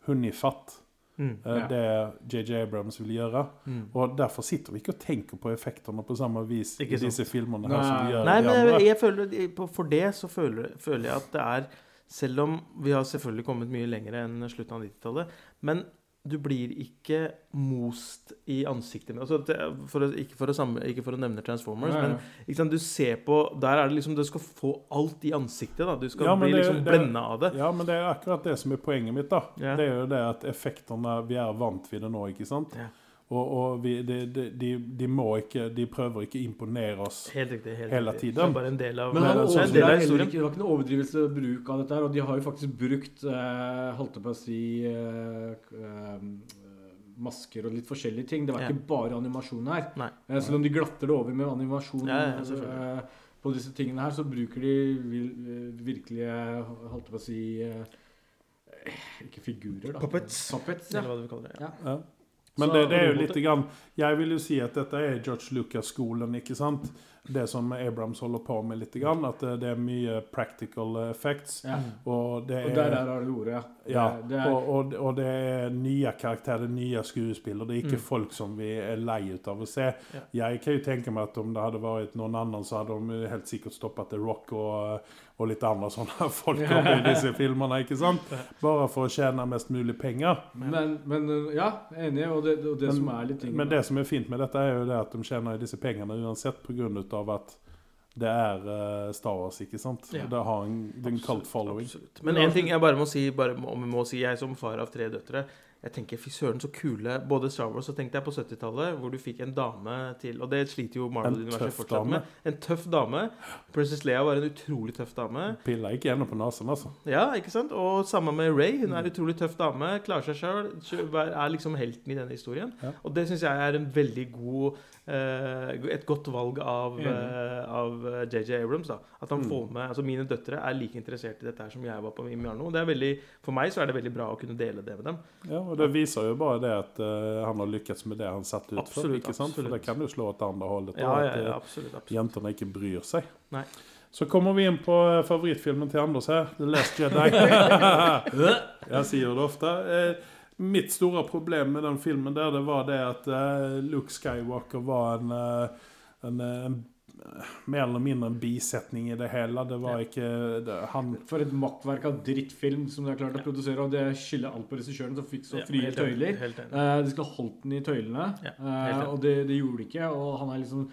hunnet fatt Mm. eh, Ja. det JJ Abrams vil gjøre. Mm. Og derfor sitter vi ikke og tenker på effektene på samme vis Ikke i sant. disse filmene her som vi gjør Nei, men jeg, jeg føler, for det så føler, føler jeg at det er Selv om vi har selvfølgelig kommet mye lenger enn slutten av 90-tallet, men du blir ikke most i ansiktet med altså, for å, ikke, for å samme, ikke for å nevne Transformers, ja. men sant, du ser på Der er det liksom Du skal få alt i ansiktet. da Du skal Ja, bli det- liksom blenda av det. Ja, men det er akkurat det som er poenget mitt. da. Ja. Det er jo det at effektene Vi er vant til det nå, ikke sant? Ja. Og, og vi, de, de, de, de må ikke De prøver ikke å imponere oss. Helt riktig. Helt Hele tiden. Det er bare en del av, Men han er en del av historien. ikke, det var ikke noe overdrivelse bruk av dette her, og de har jo faktisk brukt eh, holdt jeg på å si eh, eh, masker og litt forskjellige ting. Det var Ja. ikke bare animasjon her. Nei. Eh, selv om de glatter det over med animasjon Ja, ja, eh, på disse tingene her, så bruker de virkelig eh, virkelige holdt jeg på å si eh, Ikke figurer, da. Puppets. Puppets ja. Eller hva du kaller det. Ja. Ja. Men det, det er jo litt grann Jeg vil jo si at dette er George Lucas-skolen, ikke sant? Det som Abrams holder på med litt, grann, at det, er mye practical effects. Ja. Og det Og er der, der har du ordet, ja. Ja, Det, det er, og, og, og det er nye karakterer, nye skuespillere. Det er ikke Mm. folk som vi er lei ut av å se. Ja. Jeg kan jo tenke meg at om det hadde vært noen annen, så hadde de helt sikkert stoppet The Rock og, og litt andre sånne folk i disse filmene. ikke sant? Bare for å tjene mest mulig penger. men, men ja, enig. Og det, og det Men- som er litt ting Men det som er fint med dette, er jo det at de tjener disse pengene uansett pga. At det er uh, Star Wars, ikke sant? Ja. Det har en, det en kalt following. Absolutt. Men en ting jeg bare må si, bare må, må si, jeg som far av tre døtre jeg tenker, fy søren, så kule Både Star Wars og tenkte jeg på 70-tallet, hvor du fikk en dame til Og det sliter jo Marvel-universet fortsatt dame. med. En tøff dame. Princess Leia var en utrolig tøff dame. Pilla ikke gjennom på nesen, altså. Ja, ikke sant? Og samme med Ray. Hun er en utrolig tøff dame. Klarer seg sjøl. Er liksom helten i denne historien. Ja. Og det syns jeg er en veldig god Et godt valg av, eh, av eh, JJ Abrams. da At han Mm. får med Altså Mine døtre er like interessert i dette her som jeg var på Mjarno. For meg så er det veldig bra å kunne dele det med dem. Ja, og det viser jo bare det at uh, han har lykkes med det han satte ut for. Absolutt, ikke sant? For det kan jo slå et andre hold. Ja, ja, ja eh, absolutt. absolutt. jentene ikke bryr seg. Nei. Så kommer vi inn på eh, favorittfilmen til Anders her, The Last Jedi. Jeg sier det ofte. Eh, mitt store problem med den filmen der, det var det at eh, Luke Skywalker var en, eh, en, eh, en mer eller mindre en bisetning i det hele. Det var Ja. ikke det, Han For et makkverk av drittfilm som de har klart å produsere. Og det skylder alt på regissøren, som fikk så Ja, frie tøyler. Uh. Eh, de skulle holdt den i tøylene, Ja, uh, og det, det gjorde de ikke. Og han har liksom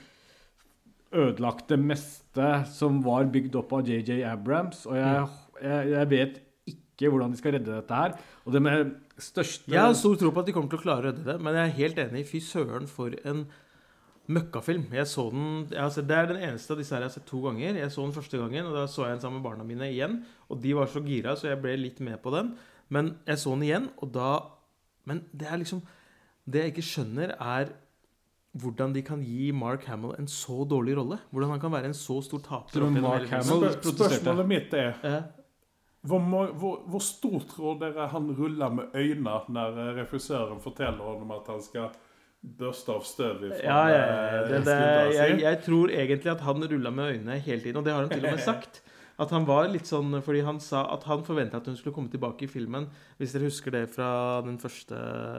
ødelagt det meste som var bygd opp av JJ Abrams. Og jeg, jeg, jeg vet ikke hvordan de skal redde dette her. Og det med største Jeg har stor tro på at de kommer til å klare å redde det, men jeg er helt enig. Fy søren, for en møkkafilm. Jeg så den, jeg har sett, Det er den eneste av disse her jeg har sett to ganger. Jeg så den første gangen, og da så jeg den sammen med barna mine igjen. Og de var så gira, så jeg ble litt med på den. Men jeg så den igjen, og da Men det er liksom Det jeg ikke skjønner, er hvordan de kan gi Mark Hamill en så dårlig rolle. Hvordan han kan være en så stor taper. Mark Hamill- Spør. Spørsmålet mitt er hvor, hvor, hvor stort tror dere han ruller med øynene når refusøren regissøren forteller ham at han skal børste av støvet fra Ja, ja, ja. Det, det, jeg, jeg tror egentlig at han rulla med øynene hele tiden, og det har han til og med sagt. At han var litt sånn, fordi han sa at han forventa at hun skulle komme tilbake i filmen. Hvis dere husker det fra den første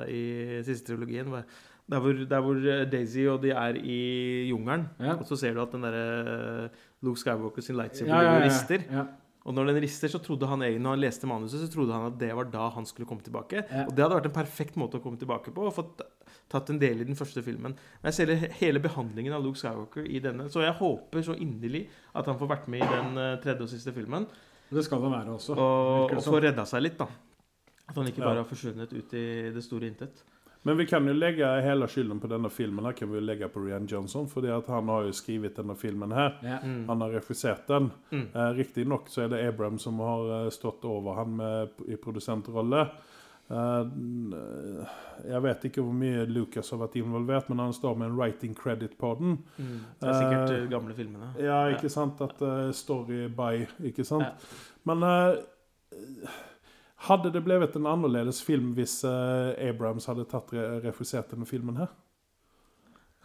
i siste trilogien. Der hvor, der hvor Daisy og de er i jungelen. Ja. Og så ser du at den derre Luke Skywalker sin lightsaber Ja, ja, ja, rister. Og når den rister, så trodde han egentlig, når han leste manuset, så trodde han at det var da han skulle komme tilbake. Ja. Og det hadde vært en perfekt måte å komme tilbake på, og fått tatt en del i den første filmen. Men jeg ser hele behandlingen av Luke Skywalker i denne, så jeg håper så inderlig at han får vært med i den eh, tredje og siste filmen, Det skal han være også. og, og få redda seg litt, da. At han ikke bare har forsvunnet ut i det store intet. Men vi kan jo legge hele skylden på denne filmen her kan vi jo legge på Rian Johnson, fordi at han har jo skrevet denne filmen her. Ja. Mm. Han har regissert den. Mm. Eh, Riktignok så er det Abram som har eh, stått over han med, i produsentrolle. Eh, jeg vet ikke hvor mye Lucas har vært involvert, men han står med en writing credit på den. Mm. Det er sikkert Eh, eh, gamle filmene. Ja, ikke sant? At uh, story by, ikke sant? Ja. Men eh, hadde det blitt en annerledes film hvis uh, Abrams hadde tatt re refusert denne filmen her?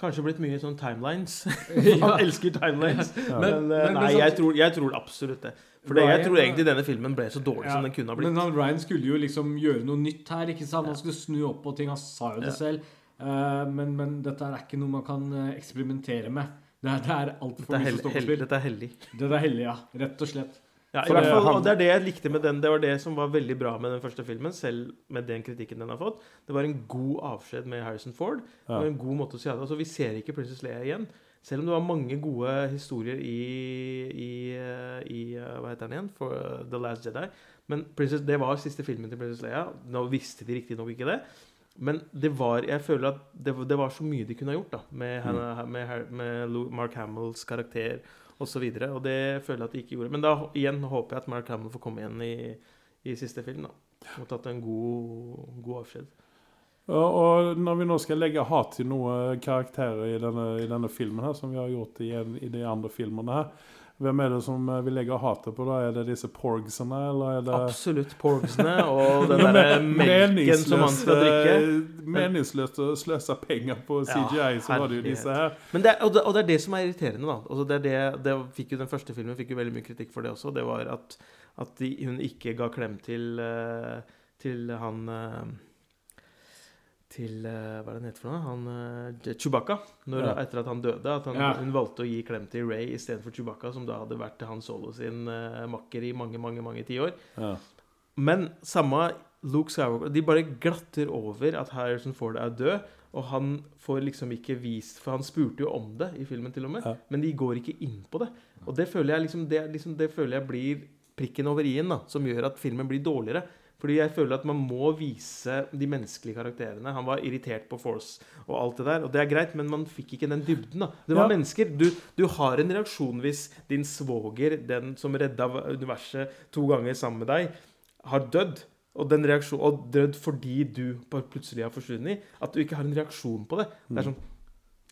Kanskje blitt mye sånn timelines. Ja. Han elsker timelines. Ja. Men, Men- men- nei, jeg tror, jeg tror absolutt det. For Ryan, jeg tror egentlig denne filmen ble så dårlig Ja, som den kunne ha blitt. Men han, Ryan skulle jo liksom gjøre noe nytt her. ikke sant? Han skulle snu opp på ting. Han sa jo det Ja. selv. Uh, men, men dette er ikke noe man kan eh, eksperimentere med. Det er, det er altfor mye som står på spill. dette er hellig. Dette er hellig, ja. Rett og slett. Ja, i hvert fall, og det er det jeg likte med den. Det var det som var veldig bra med den første filmen, selv med den kritikken den har fått. Det var en god avskjed med Harrison Ford. Det var en god måte å si. Altså, vi ser ikke Princess Leia igjen. Selv om det var mange gode historier i, i, i eh, Hva heter den igjen? For eh, The Last Jedi. Men Princess, det var siste filmen til Princess Leia. Nå visste de riktignok ikke det. Men det var, jeg føler at det, det var så mye de kunne ha gjort da med, henne, med, med Mark Hamills karakter Og, så og det føler jeg at de ikke gjorde. Men da igjen håper jeg at Mark Hamill får komme igjen i, i siste film. da Og tatt en god, god avskjed. Og når vi nå skal legge hat til noen karakterer i denne, i denne filmen her, som vi har gjort i, en, i de andre filmene her, hvem er det som vil vi legger hatet på da? Er det disse porgsene, eller er det Absolutt porgsene og den Ja, der melken som man skal drikke. meningsløst, Meningsløst å sløse penger på Ja, CGI, så var det jo disse her. Men det, er- og, det, og det er det som er irriterende. da altså det det, det fikk jo Den første filmen fikk jo veldig mye kritikk for det også. Det var at, at de, hun ikke ga klem til, eh, til han eh, Til eh, Hva er det han heter for noe? Han uh, Chewbacca. Når, Ja. Etter at han døde. At han, Ja. hun valgte å gi klem til Ray istedenfor Chewbacca, som da hadde vært Han Solo sin eh, makker i mange, mange mange tiår. Ja. Men samme Luke Skywalker De bare glatter over at Harrison Ford er død. Og han får liksom ikke vist For han spurte jo om det i filmen, til og med. Ja. Men de går ikke inn på det. Og det føler jeg liksom Det, liksom, det føler jeg blir prikken over i-en, da, som gjør at filmen blir dårligere. Fordi jeg føler at man må vise de menneskelige karakterene. Han var irritert på Force og alt det der. Og det er greit, men man fikk ikke den dybden. da. Det var Ja. mennesker. Du, du har en reaksjon hvis din svoger, den som redda universet to ganger sammen med deg, har dødd. Og den reaksjon, og dødd fordi du plutselig har forsvunnet. At du ikke har en reaksjon på det. Det er sånn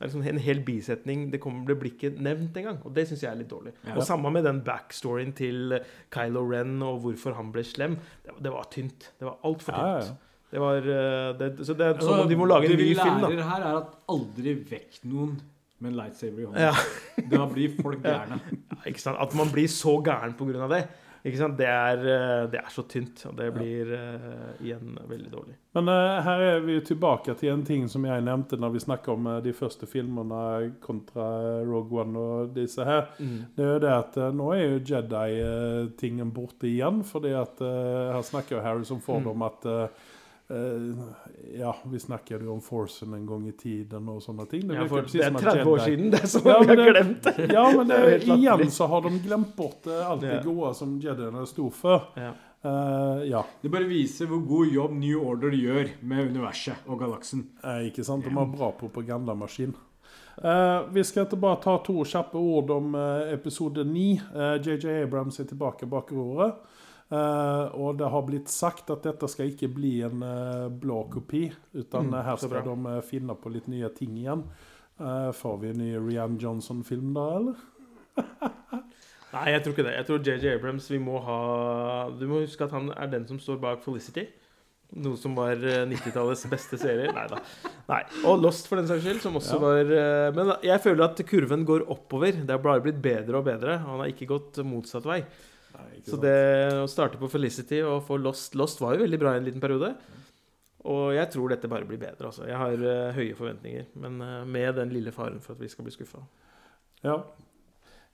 det er liksom en hel bisetning. Det, kommer, det blir ikke nevnt engang. Og det syns jeg er litt dårlig. Ja. Og samme med den backstoryen til Kylo Ren og hvorfor han ble slem. Det, det var tynt. Det var altfor tynt. ja, ja. Det var eh, det, Så det er Altså, som om de må lage en ny film. film, da. lærer her, er at aldri vekk noen med en lightsaber i hånden. Ja, Da blir folk gærne. ikke sant? At man blir så gæren på grunn av det. Det, er, eh, det er så tynt. Og det blir uh, igjen veldig dårlig. Men uh, her er vi tilbake til en ting som jeg nevnte når vi snakker om de første filmene kontra Rogue One og disse her. Det er jo det at nå er jo Jedi-tingen borte igjen, fordi at uh, her snakker jo Harrison Ford Mm. om at Ja, vi snakket jo om Forcen en gang i tiden og sånne ting. Ja, for det er 30 år siden. Det er som Ja, vi har glemt det. Ja, men det, Det igjen så har de glemt bort eh, alt det gode som Jediene sto for. Ja. Uh, ja, Det bare viser hvor god jobb New Order gjør med universet og galaksen. eh, ikke sant? De har bra propagandamaskin. Uh, vi skal til bare ta to kjappe ord om uh, episode 9. JJ Abrams er tilbake bak roret. Eh, og det har blitt sagt at dette skal ikke bli en eh, blå kopi, utan Mm, her skal de eh, finne på litt nye ting igjen. Får vi en ny Rian Johnson-film da, eller? Nei, jeg tror ikke det. Jeg tror JJ Abrams vi må ha Du må huske at han er den som står bak Felicity. Noe som var eh, 90-tallets beste serie. Nei da. Nei. Og Lost, for den saks skyld, som også Ja. var Men jeg føler at kurven går oppover. Det har bare blitt bedre og bedre. Han har ikke gått motsatt vei. Nei, Så det å starte på Felicity og få Lost Lost var jo veldig bra i en liten periode. Og jeg tror dette bare blir bedre. Altså. Jeg har uh, høye forventninger. Men uh, med den lille faren for at vi skal bli skuffa. Ja.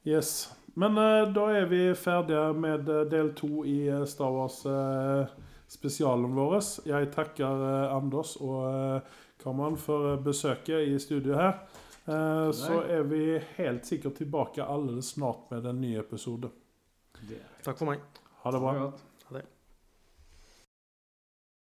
Yes. Men uh, da er vi ferdige med del to i Star Wars-spesialen vår. Jeg takker Anders og uh, Kaman for besøket i studio her. Eh, så er vi helt sikkert tilbake allerede snart med en ny episode. Takk for meg. Ha det bra.